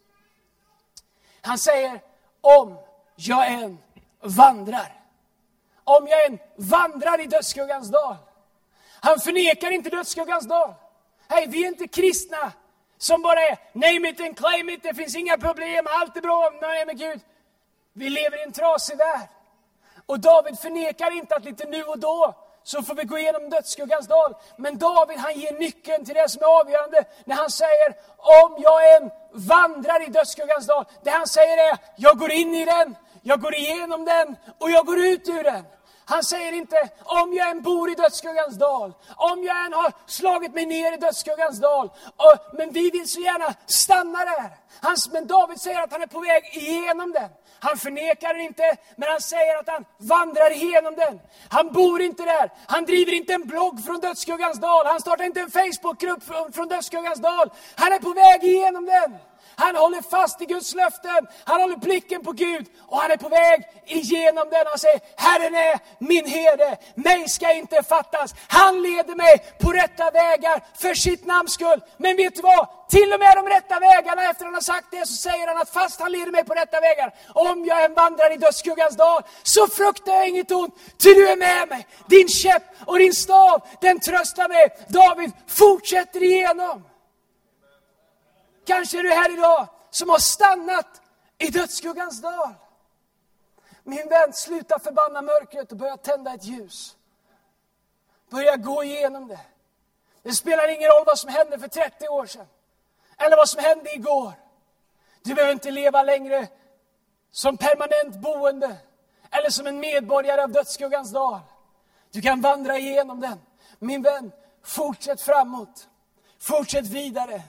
Han säger, om jag än vandrar. Om jag än vandrar i dödsskuggans dal. Han förnekar inte dödsskuggans dal. Hej, vi är inte kristna som bara är name it and claim it, det finns inga problem, allt är bra, nej men Gud. Vi lever i en trasig värld. Och David förnekar inte att lite nu och då så får vi gå igenom dödsskuggans dal. Men David han ger nyckeln till det som är avgörande när han säger om jag än vandrar i dödsskuggans dal. Det han säger är, jag går in i den, jag går igenom den och jag går ut ur den. Han säger inte, om jag än bor i dödsskuggans dal, om jag än har slagit mig ner i dödsskuggans dal, och, men vi vill så gärna stanna där. Han, men David säger att han är på väg igenom den. Han förnekar den inte, men han säger att han vandrar igenom den. Han bor inte där. Han driver inte en blogg från dödsskuggans dal. Han startar inte en Facebookgrupp från dödsskuggans dal. Han är på väg igenom den. Han håller fast i Guds löften. Han håller blicken på Gud och han är på väg igenom den. Han säger, Herren är min herde, mig ska inte fattas. Han leder mig på rätta vägar för sitt namns skull. Men vet du vad? Till och med de rätta vägarna, efter han har sagt det, så säger han att fast han leder mig på rätta vägar, om jag än vandrar i dödsskuggans dal, så fruktar jag inget ont, ty du är med mig. Din käpp och din stav, den tröstar mig. David fortsätter igenom. Kanske är du här idag som har stannat i dödsskuggans dal. Min vän, sluta förbanna mörkret och börja tända ett ljus. Börja gå igenom det. Det spelar ingen roll vad som hände för 30 år sedan. Eller vad som hände igår. Du behöver inte leva längre som permanent boende. Eller som en medborgare av dödsskuggans dal. Du kan vandra igenom den. Min vän, fortsätt framåt. Fortsätt vidare.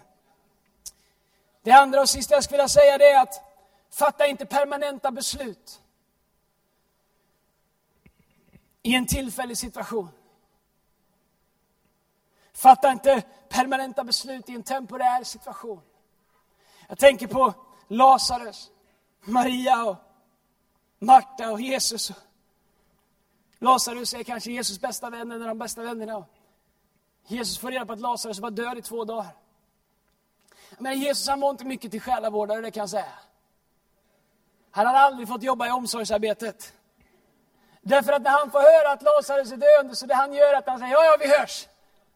Det andra och sista jag skulle vilja säga det är att fatta inte permanenta beslut i en tillfällig situation. Fatta inte permanenta beslut i en temporär situation. Jag tänker på Lazarus, Maria och Marta och Jesus. Lazarus är kanske Jesus bästa vän, en av de bästa vännerna. Jesus får reda på att Lazarus var död i två dagar. Men Jesus han var inte mycket till själavårdare, det kan jag säga. Han hade aldrig fått jobba i omsorgsarbetet. Därför att när han får höra att Lazarus är döende, så det han gör är att han säger ja, ja, vi hörs.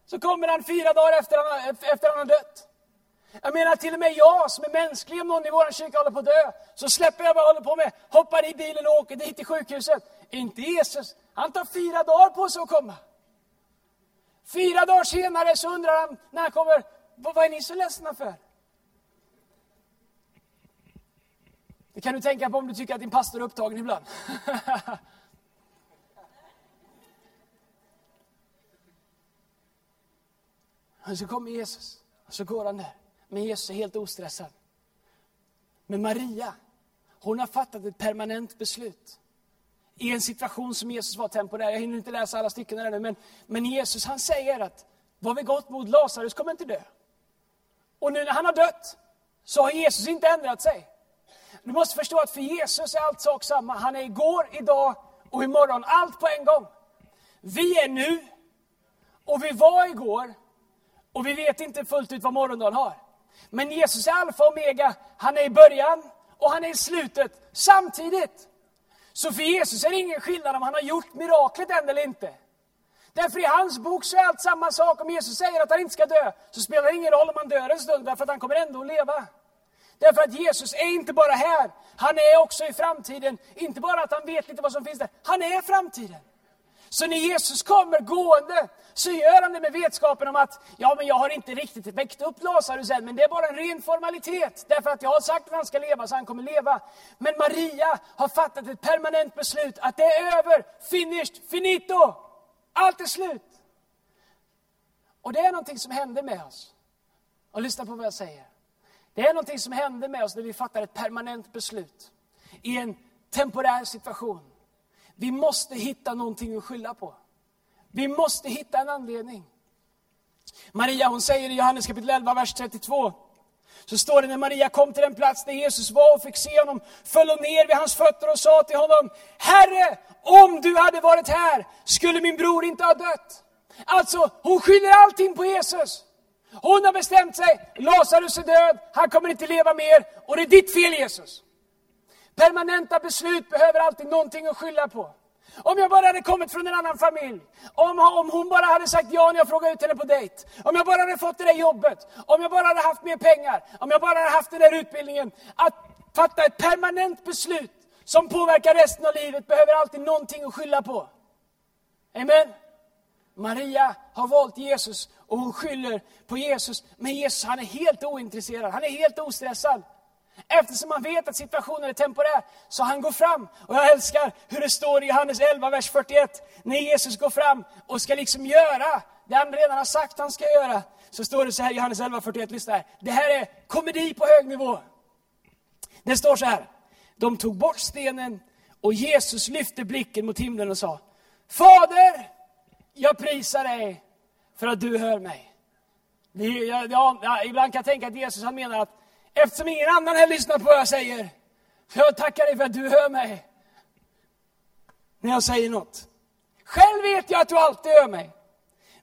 Så kommer han fyra dagar efter han, efter han har dött. Jag menar till och med jag som är mänsklig, om någon i vår kyrka håller på att dö, så släpper jag vad jag håller på med, hoppar i bilen och åker dit till sjukhuset. Inte Jesus, han tar fyra dagar på sig att komma. Fyra dagar senare så undrar han när han kommer, vad är ni så ledsna för? Det kan du tänka på om du tycker att din pastor är upptagen ibland. Och så kommer Jesus, och så går han där. Men Jesus är helt ostressad. Men Maria, hon har fattat ett permanent beslut. I en situation som Jesus var temporär. Jag hinner inte läsa alla stycken ännu, men, men Jesus han säger att vad vi gått mot Lazarus kommer inte dö. Och nu när han har dött, så har Jesus inte ändrat sig. Du måste förstå att för Jesus är allt sak samma. Han är igår, idag och imorgon. Allt på en gång. Vi är nu, och vi var igår, och vi vet inte fullt ut vad morgondagen har. Men Jesus är alfa och omega, han är i början och han är i slutet samtidigt. Så för Jesus är det ingen skillnad om han har gjort miraklet än eller inte. Därför i hans bok så är allt samma sak. Om Jesus säger att han inte ska dö, så spelar det ingen roll om han dör en stund, därför att han kommer ändå att leva. Därför att Jesus är inte bara här, han är också i framtiden. Inte bara att han vet lite vad som finns där, han är framtiden. Så när Jesus kommer gående, så gör han det med vetskapen om att, ja men jag har inte riktigt väckt upp Lazarus än, men det är bara en ren formalitet. Därför att jag har sagt att han ska leva, så han kommer leva. Men Maria har fattat ett permanent beslut att det är över, finished, finito. Allt är slut. Och det är någonting som händer med oss. Och lyssna på vad jag säger. Det är någonting som händer med oss när vi fattar ett permanent beslut i en temporär situation. Vi måste hitta någonting att skylla på. Vi måste hitta en anledning. Maria hon säger i Johannes kapitel 11, vers 32. Så står det när Maria kom till den plats där Jesus var och fick se honom, föll hon ner vid hans fötter och sa till honom, Herre, om du hade varit här skulle min bror inte ha dött. Alltså, hon skyller allting på Jesus. Hon har bestämt sig, Lazarus är död, han kommer inte leva mer och det är ditt fel Jesus. Permanenta beslut behöver alltid någonting att skylla på. Om jag bara hade kommit från en annan familj, om, om hon bara hade sagt ja när jag frågade ut henne på dejt, om jag bara hade fått det där jobbet, om jag bara hade haft mer pengar, om jag bara hade haft den där utbildningen. Att fatta ett permanent beslut som påverkar resten av livet behöver alltid någonting att skylla på. Amen. Maria har valt Jesus och hon skyller på Jesus. Men Jesus han är helt ointresserad, han är helt ostressad. Eftersom han vet att situationen är temporär, så han går fram. Och jag älskar hur det står i Johannes 11, vers 41. När Jesus går fram och ska liksom göra det han redan har sagt han ska göra. Så står det så här i Johannes 11, 41, lyssna här. Det här är komedi på hög nivå. Det står så här. De tog bort stenen och Jesus lyfte blicken mot himlen och sa Fader, jag prisar dig för att du hör mig. Ja, ja, ibland kan jag tänka att Jesus han menar att eftersom ingen annan här lyssnar på vad jag säger, så jag tackar dig för att du hör mig när jag säger något. Själv vet jag att du alltid hör mig.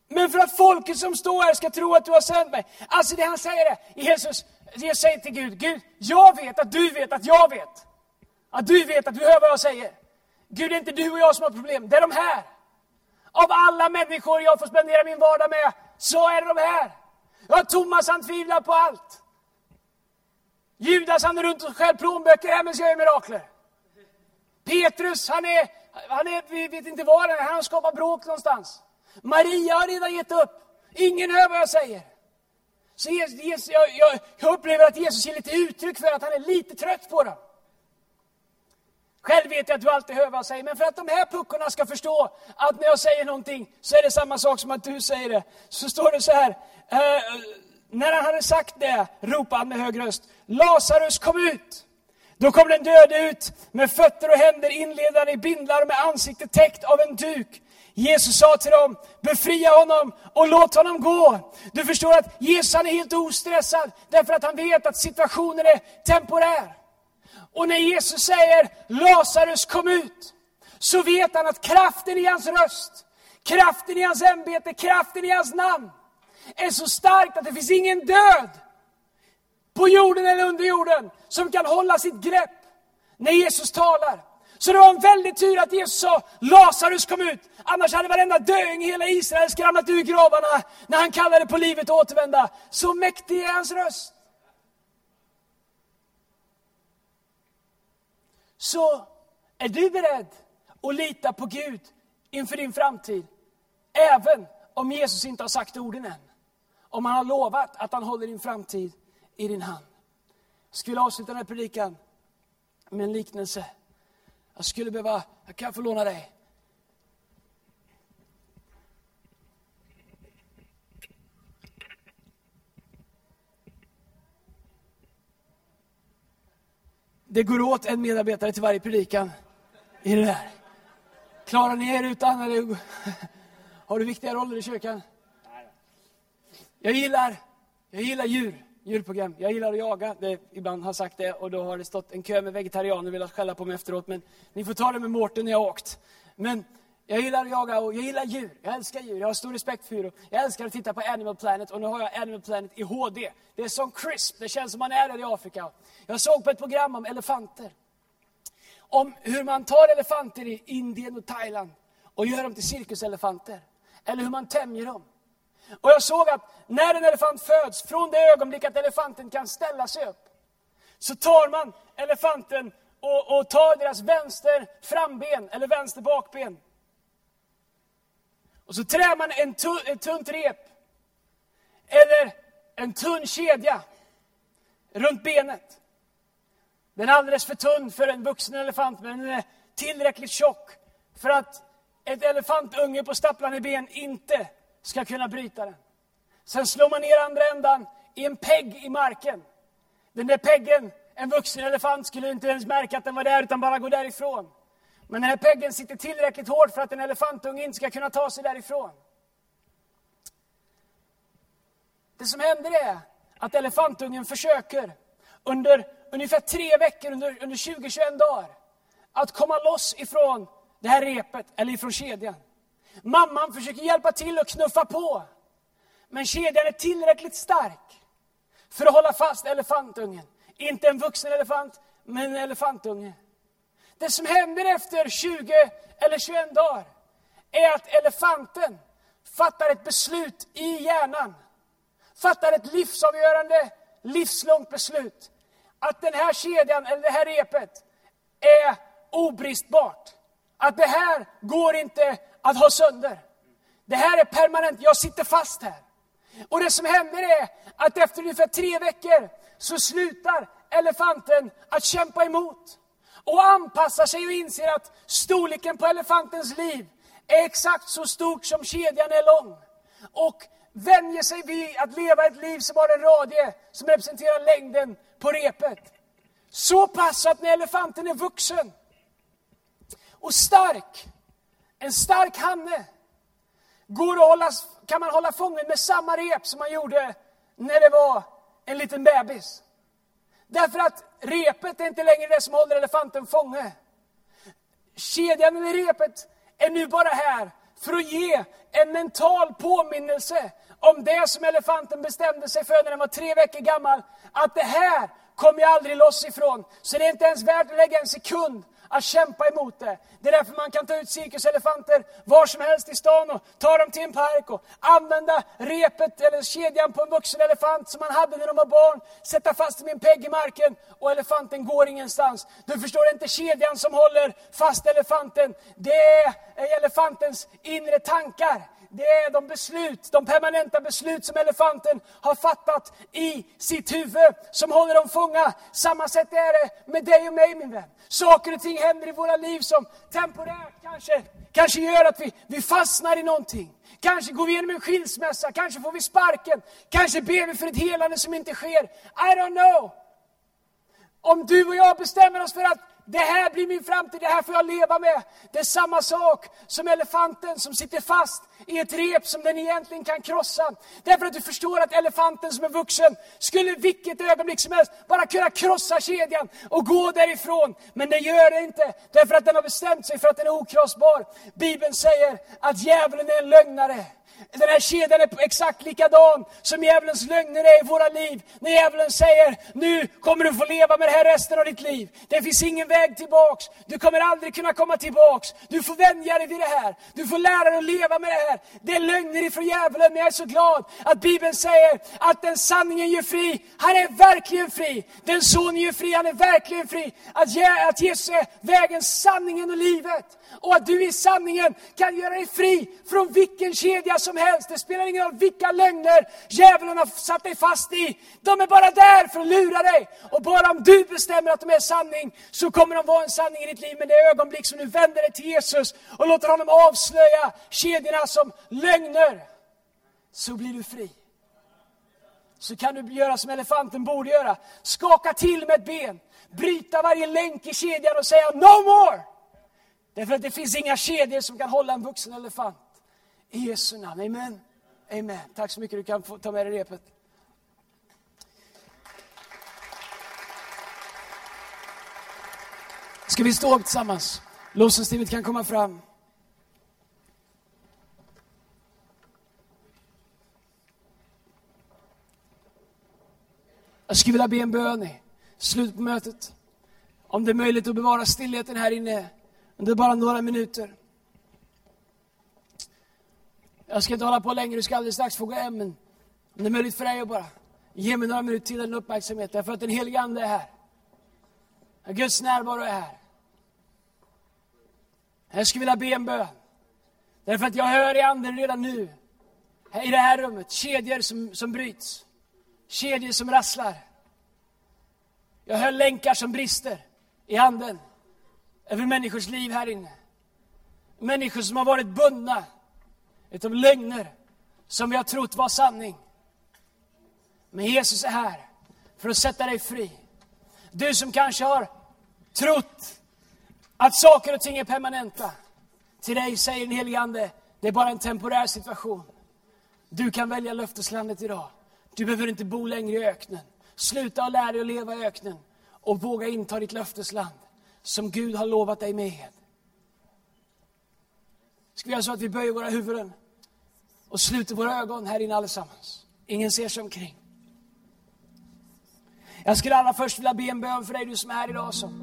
Men för att folket som står här ska tro att du har sänt mig. Alltså det han säger är, Jesus, Jesus säger till Gud, Gud, jag vet att du vet att jag vet. Att du vet att du hör vad jag säger. Gud, det är inte du och jag som har problem, det är de här. Av alla människor jag får spendera min vardag med, så är det de här. Ja, Thomas han tvivlar på allt. Judas han är runt och stjäl plånböcker här men gör mirakler. Petrus han är, han är, vi vet inte var han är, han skapar bråk någonstans. Maria har redan gett upp. Ingen hör vad jag säger. Så Jesus, jag, jag, jag upplever att Jesus ger lite uttryck för att han är lite trött på dem. Själv vet jag att du alltid hör vad jag säger, men för att de här puckorna ska förstå att när jag säger någonting så är det samma sak som att du säger det. Så står det så här, eh, när han hade sagt det ropade han med hög röst, Lazarus kom ut! Då kom den döde ut med fötter och händer inledande i bindlar och med ansiktet täckt av en duk. Jesus sa till dem, befria honom och låt honom gå. Du förstår att Jesus han är helt ostressad därför att han vet att situationen är temporär. Och när Jesus säger Lazarus kom ut, så vet han att kraften i hans röst, kraften i hans ämbete, kraften i hans namn är så stark att det finns ingen död på jorden eller under jorden som kan hålla sitt grepp när Jesus talar. Så det var en väldig tur att Jesus sa Lazarus kom ut. Annars hade varenda döing i hela Israel skramlat ur gravarna när han kallade på livet att återvända. Så mäktig är hans röst. Så är du beredd att lita på Gud inför din framtid? Även om Jesus inte har sagt orden än. Om han har lovat att han håller din framtid i din hand. Jag skulle avsluta den här predikan med en liknelse. Jag skulle behöva, jag kan få låna dig. Det går åt en medarbetare till varje predikan i det där. Klarar ni er utan? Eller <laughs> har du viktiga roller i kyrkan? Jag gillar, jag gillar djur, djurprogram. Jag gillar att jaga, det, ibland har jag sagt det och då har det stått en kö med vegetarianer och velat skälla på mig efteråt. Men ni får ta det med Mårten när jag har åkt. Men jag gillar att jaga och jag gillar djur. Jag älskar djur. Jag har stor respekt för djur. Jag älskar att titta på Animal Planet och nu har jag Animal Planet i HD. Det är som crisp. Det känns som man är där i Afrika. Jag såg på ett program om elefanter. Om hur man tar elefanter i Indien och Thailand och gör dem till cirkuselefanter. Eller hur man tämjer dem. Och jag såg att när en elefant föds, från det ögonblick att elefanten kan ställa sig upp, så tar man elefanten och, och tar deras vänster framben, eller vänster bakben. Och så trär man en tu, ett tunt rep, eller en tunn kedja, runt benet. Den är alldeles för tunn för en vuxen elefant, men den är tillräckligt tjock för att ett elefantunge på stapplande ben inte ska kunna bryta den. Sen slår man ner andra ändan i en pegg i marken. Den där peggen, en vuxen elefant skulle inte ens märka att den var där, utan bara gå därifrån. Men den här peggen sitter tillräckligt hårt för att en elefantunge inte ska kunna ta sig därifrån. Det som händer är att elefantungen försöker under ungefär tre veckor, under, under 20-21 dagar, att komma loss ifrån det här repet, eller ifrån kedjan. Mamman försöker hjälpa till och knuffa på. Men kedjan är tillräckligt stark för att hålla fast elefantungen. Inte en vuxen elefant, men en elefantunge. Det som händer efter 20 eller 21 dagar är att elefanten fattar ett beslut i hjärnan. Fattar ett livsavgörande, livslångt beslut. Att den här kedjan, eller det här repet, är obristbart. Att det här går inte att ha sönder. Det här är permanent, jag sitter fast här. Och det som händer är att efter ungefär tre veckor så slutar elefanten att kämpa emot. Och anpassar sig och inser att storleken på elefantens liv är exakt så stort som kedjan är lång. Och vänjer sig vid att leva ett liv som har en radie som representerar längden på repet. Så pass att när elefanten är vuxen och stark, en stark hanne, går att hålla, kan man hålla fången med samma rep som man gjorde när det var en liten bebis. Därför att repet är inte längre det som håller elefanten fånge. Kedjan eller repet är nu bara här för att ge en mental påminnelse om det som elefanten bestämde sig för när den var tre veckor gammal. Att det här kommer jag aldrig loss ifrån. Så det är inte ens värt att lägga en sekund att kämpa emot det. Det är därför man kan ta ut cirkuselefanter var som helst i stan och ta dem till en park och använda repet eller kedjan på en vuxen elefant som man hade när de var barn, sätta fast dem i en pegg i marken och elefanten går ingenstans. Du förstår det inte kedjan som håller fast elefanten. Det är elefantens inre tankar det är de beslut, de permanenta beslut som elefanten har fattat i sitt huvud, som håller dem fånga. Samma sätt är det med dig och mig min vän. Saker och ting händer i våra liv som temporärt kanske, kanske gör att vi, vi fastnar i någonting. Kanske går vi igenom en skilsmässa, kanske får vi sparken, kanske ber vi för ett helande som inte sker. I don't know. Om du och jag bestämmer oss för att det här blir min framtid, det här får jag leva med. Det är samma sak som elefanten som sitter fast i ett rep som den egentligen kan krossa. Därför att du förstår att elefanten som är vuxen skulle vilket ögonblick som helst bara kunna krossa kedjan och gå därifrån. Men det gör det inte, därför att den har bestämt sig för att den är okrossbar. Bibeln säger att djävulen är en lögnare. Den här kedjan är exakt likadan som djävulens lögner är i våra liv. När djävulen säger, nu kommer du få leva med det här resten av ditt liv. Det finns ingen väg tillbaks. Du kommer aldrig kunna komma tillbaks. Du får vänja dig vid det här. Du får lära dig att leva med det här. Det är lögner ifrån djävulen, men jag är så glad att Bibeln säger att den sanningen gör fri. Han är verkligen fri. Den sonen gör fri, han är verkligen fri. Att, att Jesus är vägen, sanningen och livet. Och att du i sanningen kan göra dig fri från vilken kedja som helst. Det spelar ingen roll vilka lögner djävulen har satt dig fast i. De är bara där för att lura dig. Och bara om du bestämmer att de är sanning, så kommer de vara en sanning i ditt liv. Men det ögonblick som du vänder dig till Jesus och låter honom avslöja kedjorna som lögner, så blir du fri. Så kan du göra som elefanten borde göra. Skaka till med ett ben, bryta varje länk i kedjan och säga No more! Därför att det finns inga kedjor som kan hålla en vuxen elefant. I Jesu namn, amen. Amen. Tack så mycket, du kan få ta med dig repet. Ska vi stå upp tillsammans? Lovsångsteamet kan komma fram. Jag skulle vilja be en bön i slutet på mötet. Om det är möjligt att bevara stillheten här inne under bara några minuter. Jag ska inte hålla på längre, du ska alldeles strax få gå hem. Men om det är möjligt för dig att bara ge mig några minuter till den uppmärksamhet. Därför att den helige Ande är här. Guds närvaro är här. Jag skulle vilja be en bön. Därför att jag hör i anden redan nu, i det här rummet, kedjor som, som bryts. Kedjor som rasslar. Jag hör länkar som brister i anden över människors liv här inne. Människor som har varit bundna utav lögner som vi har trott var sanning. Men Jesus är här för att sätta dig fri. Du som kanske har trott att saker och ting är permanenta. Till dig säger den helige Ande, det är bara en temporär situation. Du kan välja löfteslandet idag. Du behöver inte bo längre i öknen. Sluta och lär dig att leva i öknen och våga inta ditt löftesland som Gud har lovat dig med. Ska vi göra så att vi böjer våra huvuden och sluter våra ögon här inne allesammans. Ingen ser sig omkring. Jag skulle allra först vilja be en bön för dig du som är här idag som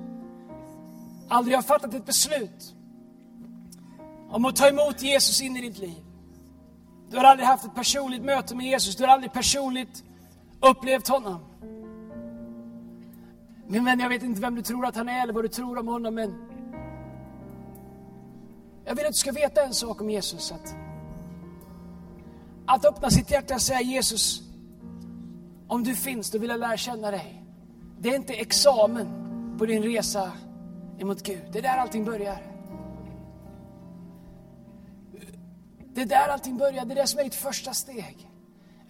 aldrig har fattat ett beslut om att ta emot Jesus in i ditt liv. Du har aldrig haft ett personligt möte med Jesus, du har aldrig personligt upplevt honom. Min vän, jag vet inte vem du tror att han är eller vad du tror om honom, men jag vill att du ska veta en sak om Jesus. Att, att öppna sitt hjärta och säga Jesus, om du finns, då vill jag lära känna dig. Det är inte examen på din resa emot Gud. Det är där allting börjar. Det är där allting börjar, det är det som är ditt första steg.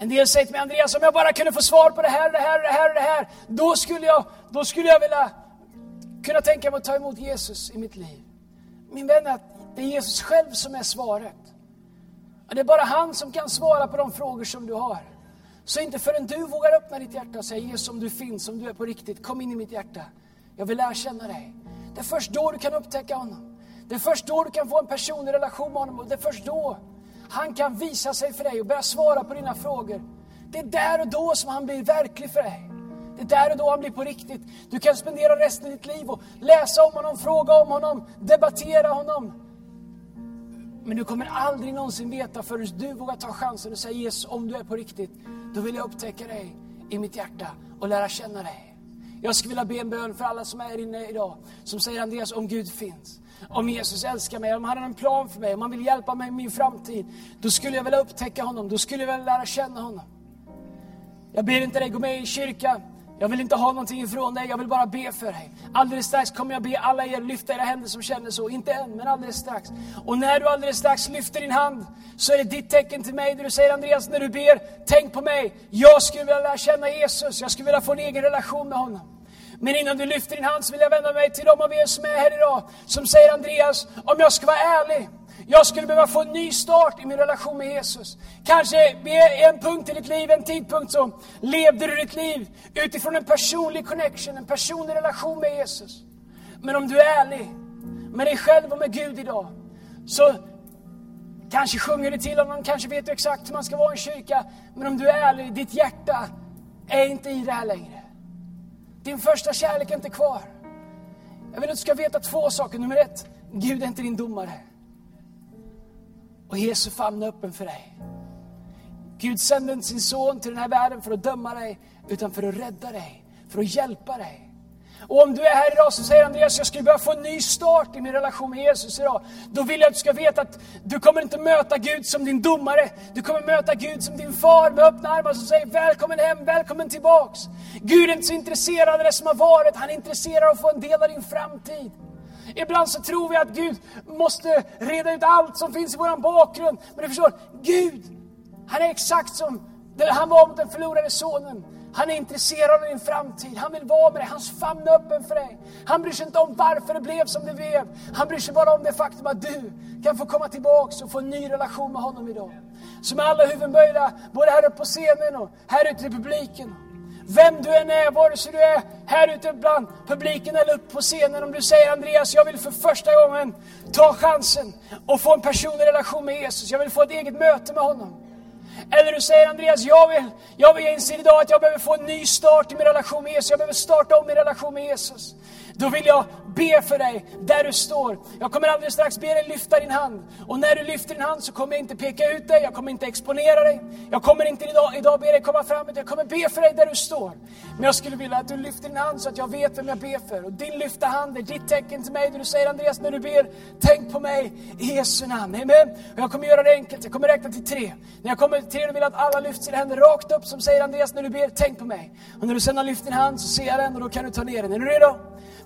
En del säger till mig, Andreas, om jag bara kunde få svar på det här, det här, det här, det här, då skulle jag, då skulle jag vilja kunna tänka mig att ta emot Jesus i mitt liv. Min vän, det är Jesus själv som är svaret. Det är bara han som kan svara på de frågor som du har. Så inte förrän du vågar öppna ditt hjärta och säga Jesus om du finns, om du är på riktigt, kom in i mitt hjärta. Jag vill lära känna dig. Det är först då du kan upptäcka honom. Det är först då du kan få en personlig relation med honom. Och det är först då han kan visa sig för dig och börja svara på dina frågor. Det är där och då som han blir verklig för dig. Det är där och då han blir på riktigt. Du kan spendera resten av ditt liv och läsa om honom, fråga om honom, debattera honom. Men du kommer aldrig någonsin veta förrän du vågar ta chansen och säga Jesus, om du är på riktigt, då vill jag upptäcka dig i mitt hjärta och lära känna dig. Jag skulle vilja be en bön för alla som är här inne idag, som säger Andreas, om Gud finns. Om Jesus älskar mig, om han har en plan för mig, om han vill hjälpa mig i min framtid. Då skulle jag vilja upptäcka honom, då skulle jag vilja lära känna honom. Jag ber inte dig gå med i kyrka, jag vill inte ha någonting ifrån dig, jag vill bara be för dig. Alldeles strax kommer jag be alla er lyfta era händer som känner så. Inte än, men alldeles strax. Och när du alldeles strax lyfter din hand så är det ditt tecken till mig där du säger Andreas, när du ber, tänk på mig. Jag skulle vilja lära känna Jesus, jag skulle vilja få en egen relation med honom. Men innan du lyfter din hand så vill jag vända mig till de av er som är här idag, som säger Andreas, om jag ska vara ärlig, jag skulle behöva få en ny start i min relation med Jesus. Kanske vid en punkt i ditt liv, en tidpunkt så levde du ditt liv utifrån en personlig connection, en personlig relation med Jesus. Men om du är ärlig med dig själv och med Gud idag, så kanske sjunger du till honom, kanske vet du exakt hur man ska vara i en kyrka, men om du är ärlig, ditt hjärta är inte i det här längre. Din första kärlek är inte kvar. Jag vill att du ska veta två saker. Nummer ett, Gud är inte din domare. Och Jesu famn är öppen för dig. Gud sände inte sin son till den här världen för att döma dig, utan för att rädda dig, för att hjälpa dig. Och om du är här idag som säger Andreas, jag skulle behöva få en ny start i min relation med Jesus idag. Då vill jag att du ska veta att du kommer inte möta Gud som din domare. Du kommer möta Gud som din far med öppna armar som säger välkommen hem, välkommen tillbaks. Gud är inte så intresserad av det som har varit, han är intresserad av att få en del av din framtid. Ibland så tror vi att Gud måste reda ut allt som finns i vår bakgrund. Men du förstår, Gud, han är exakt som han var mot den förlorade sonen. Han är intresserad av din framtid. Han vill vara med dig. Hans famn är öppen för dig. Han bryr sig inte om varför det blev som det blev. Han bryr sig bara om det faktum att du kan få komma tillbaks och få en ny relation med honom idag. Så med alla huvuden böjda, både här uppe på scenen och här ute i publiken. Vem du än är, vare sig du är här ute bland publiken eller uppe på scenen. Om du säger Andreas, jag vill för första gången ta chansen och få en personlig relation med Jesus. Jag vill få ett eget möte med honom. Eller du säger Andreas, jag vill, jag vill inse idag att jag behöver få en ny start i min relation med Jesus. Jag behöver starta om min relation med Jesus. Då vill jag be för dig där du står. Jag kommer alldeles strax be dig lyfta din hand. Och när du lyfter din hand så kommer jag inte peka ut dig, jag kommer inte exponera dig. Jag kommer inte idag, idag be dig komma fram, utan jag kommer be för dig där du står. Men jag skulle vilja att du lyfter din hand så att jag vet vem jag ber för. Och din lyfta hand är ditt tecken till mig. Där du säger Andreas, när du ber, tänk på mig i Jesu namn. Amen. Och jag kommer göra det enkelt, jag kommer räkna till tre. När jag kommer till tre, vill jag att alla lyfter sina händer rakt upp som säger Andreas, när du ber, tänk på mig. Och när du sedan har lyft din hand så ser jag den och då kan du ta ner den. Är du redo?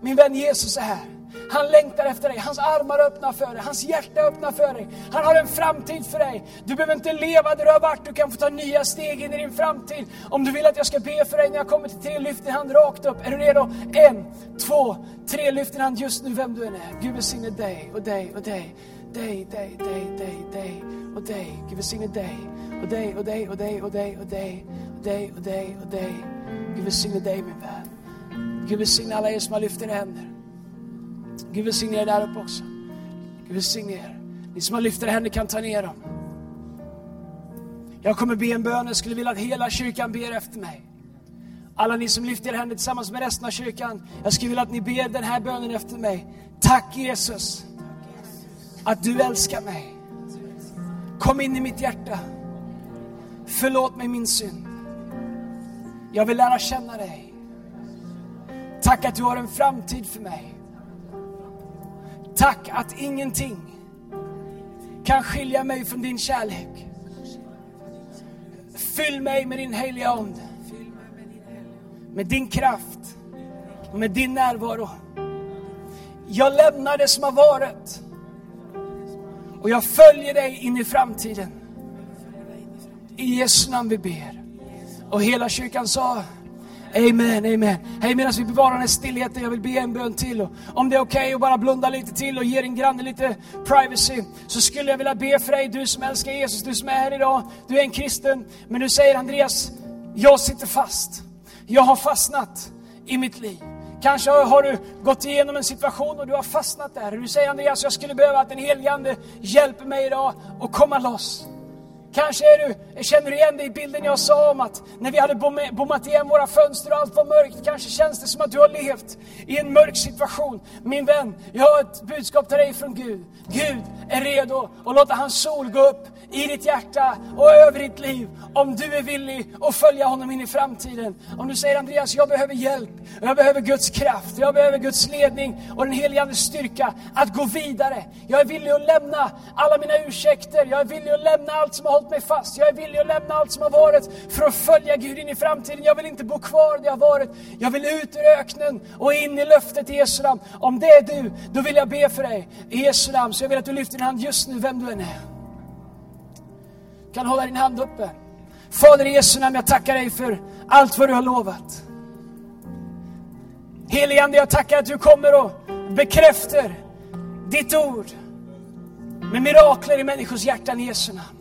Min vän Jesus är här. Han längtar efter dig, hans armar är öppna för dig, hans hjärta är öppna för dig. Han har en framtid för dig. Du behöver inte leva där du har varit, du kan få ta nya steg in i din framtid. Om du vill att jag ska be för dig när jag kommer till tre, lyft din hand rakt upp. Är du redo? En, två, tre, lyft din hand just nu vem du än är. Gud välsigne dig och dig och dig. Dig, dig, dig, dig, dig och dig. Gud välsigne dig och dig och dig och dig och dig och dig och dig och dig och dig. Gud välsigne dig min vän. Gud välsigne alla er som har lyft era händer. Gud välsigne er där uppe också. Gud välsigne er. Ni som har lyft era händer kan ta ner dem. Jag kommer be en bön, jag skulle vilja att hela kyrkan ber efter mig. Alla ni som lyfter era händer tillsammans med resten av kyrkan, jag skulle vilja att ni ber den här bönen efter mig. Tack Jesus, att du älskar mig. Kom in i mitt hjärta. Förlåt mig min synd. Jag vill lära känna dig. Tack att du har en framtid för mig. Tack att ingenting kan skilja mig från din kärlek. Fyll mig med din heliga Ande. Med din kraft och med din närvaro. Jag lämnar det som har varit. Och jag följer dig in i framtiden. I Jesu namn vi ber. Och hela kyrkan sa Amen, amen. Hej, medan vi bevarar den här stillheten, jag vill be en bön till. Och om det är okej okay att bara blunda lite till och ge din granne lite privacy, så skulle jag vilja be för dig, du som älskar Jesus, du som är här idag, du är en kristen, men du säger Andreas, jag sitter fast. Jag har fastnat i mitt liv. Kanske har du gått igenom en situation och du har fastnat där. Du säger Andreas, jag skulle behöva att den helige Ande hjälper mig idag att komma loss. Kanske är du, känner du igen dig i bilden jag sa om att när vi hade bommat igen våra fönster och allt var mörkt, kanske känns det som att du har levt i en mörk situation. Min vän, jag har ett budskap till dig från Gud. Gud är redo att låta hans sol gå upp i ditt hjärta och över ditt liv om du är villig att följa honom in i framtiden. Om du säger Andreas, jag behöver hjälp, jag behöver Guds kraft, jag behöver Guds ledning och den helige Andes styrka att gå vidare. Jag är villig att lämna alla mina ursäkter, jag är villig att lämna allt som har hållit mig fast. Jag är villig att lämna allt som har varit för att följa Gud in i framtiden. Jag vill inte bo kvar där jag har varit. Jag vill ut ur öknen och in i löftet i Jesu namn. Om det är du, då vill jag be för dig i Jesu namn. Så jag vill att du lyfter din hand just nu, vem du än är. Du kan hålla din hand uppe. Fader i Jesu namn, jag tackar dig för allt vad du har lovat. Helige Ande, jag tackar att du kommer och bekräftar ditt ord med mirakler i människors hjärtan i Jesu namn.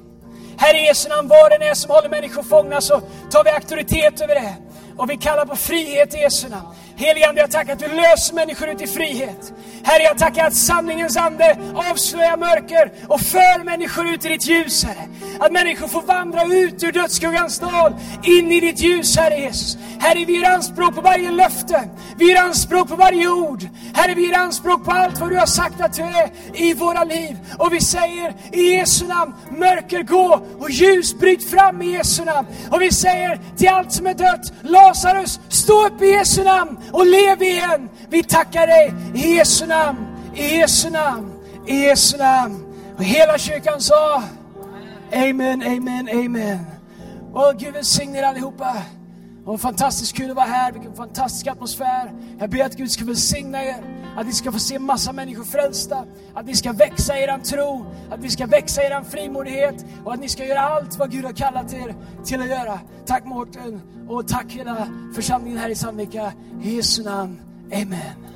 Herre i Jesu namn, var den är som håller människor fångna så tar vi auktoritet över det. Och vi kallar på frihet i Jesu namn. Helige Ande, jag tackar att du löser människor ut i frihet. Herre, jag tackar att sanningens ande avslöjar mörker och för människor ut i ditt ljus, Herre. Att människor får vandra ut ur dödsskuggans dal, in i ditt ljus, Herre Jesus. Herre, vi gör anspråk på varje löfte. Vi gör anspråk på varje ord. Herre, vi gör anspråk på allt vad du har sagt att du är i våra liv. Och vi säger i Jesu namn, mörker gå och ljus bryt fram i Jesu namn. Och vi säger till allt som är dött, Lazarus, stå upp i Jesu namn och lev igen. Vi tackar dig i Jesu namn, i Jesu namn, i Jesu namn. Och hela kyrkan sa Amen, amen, amen. Och Gud välsigne er allihopa. Och fantastiskt kul att vara här, vilken fantastisk atmosfär. Jag ber att Gud ska välsigna er, att ni ska få se massa människor frälsta, att ni ska växa i er tro, att ni ska växa i er frimodighet och att ni ska göra allt vad Gud har kallat er till att göra. Tack Mårten och tack hela församlingen här i Sandvika. I Jesu namn. Amen.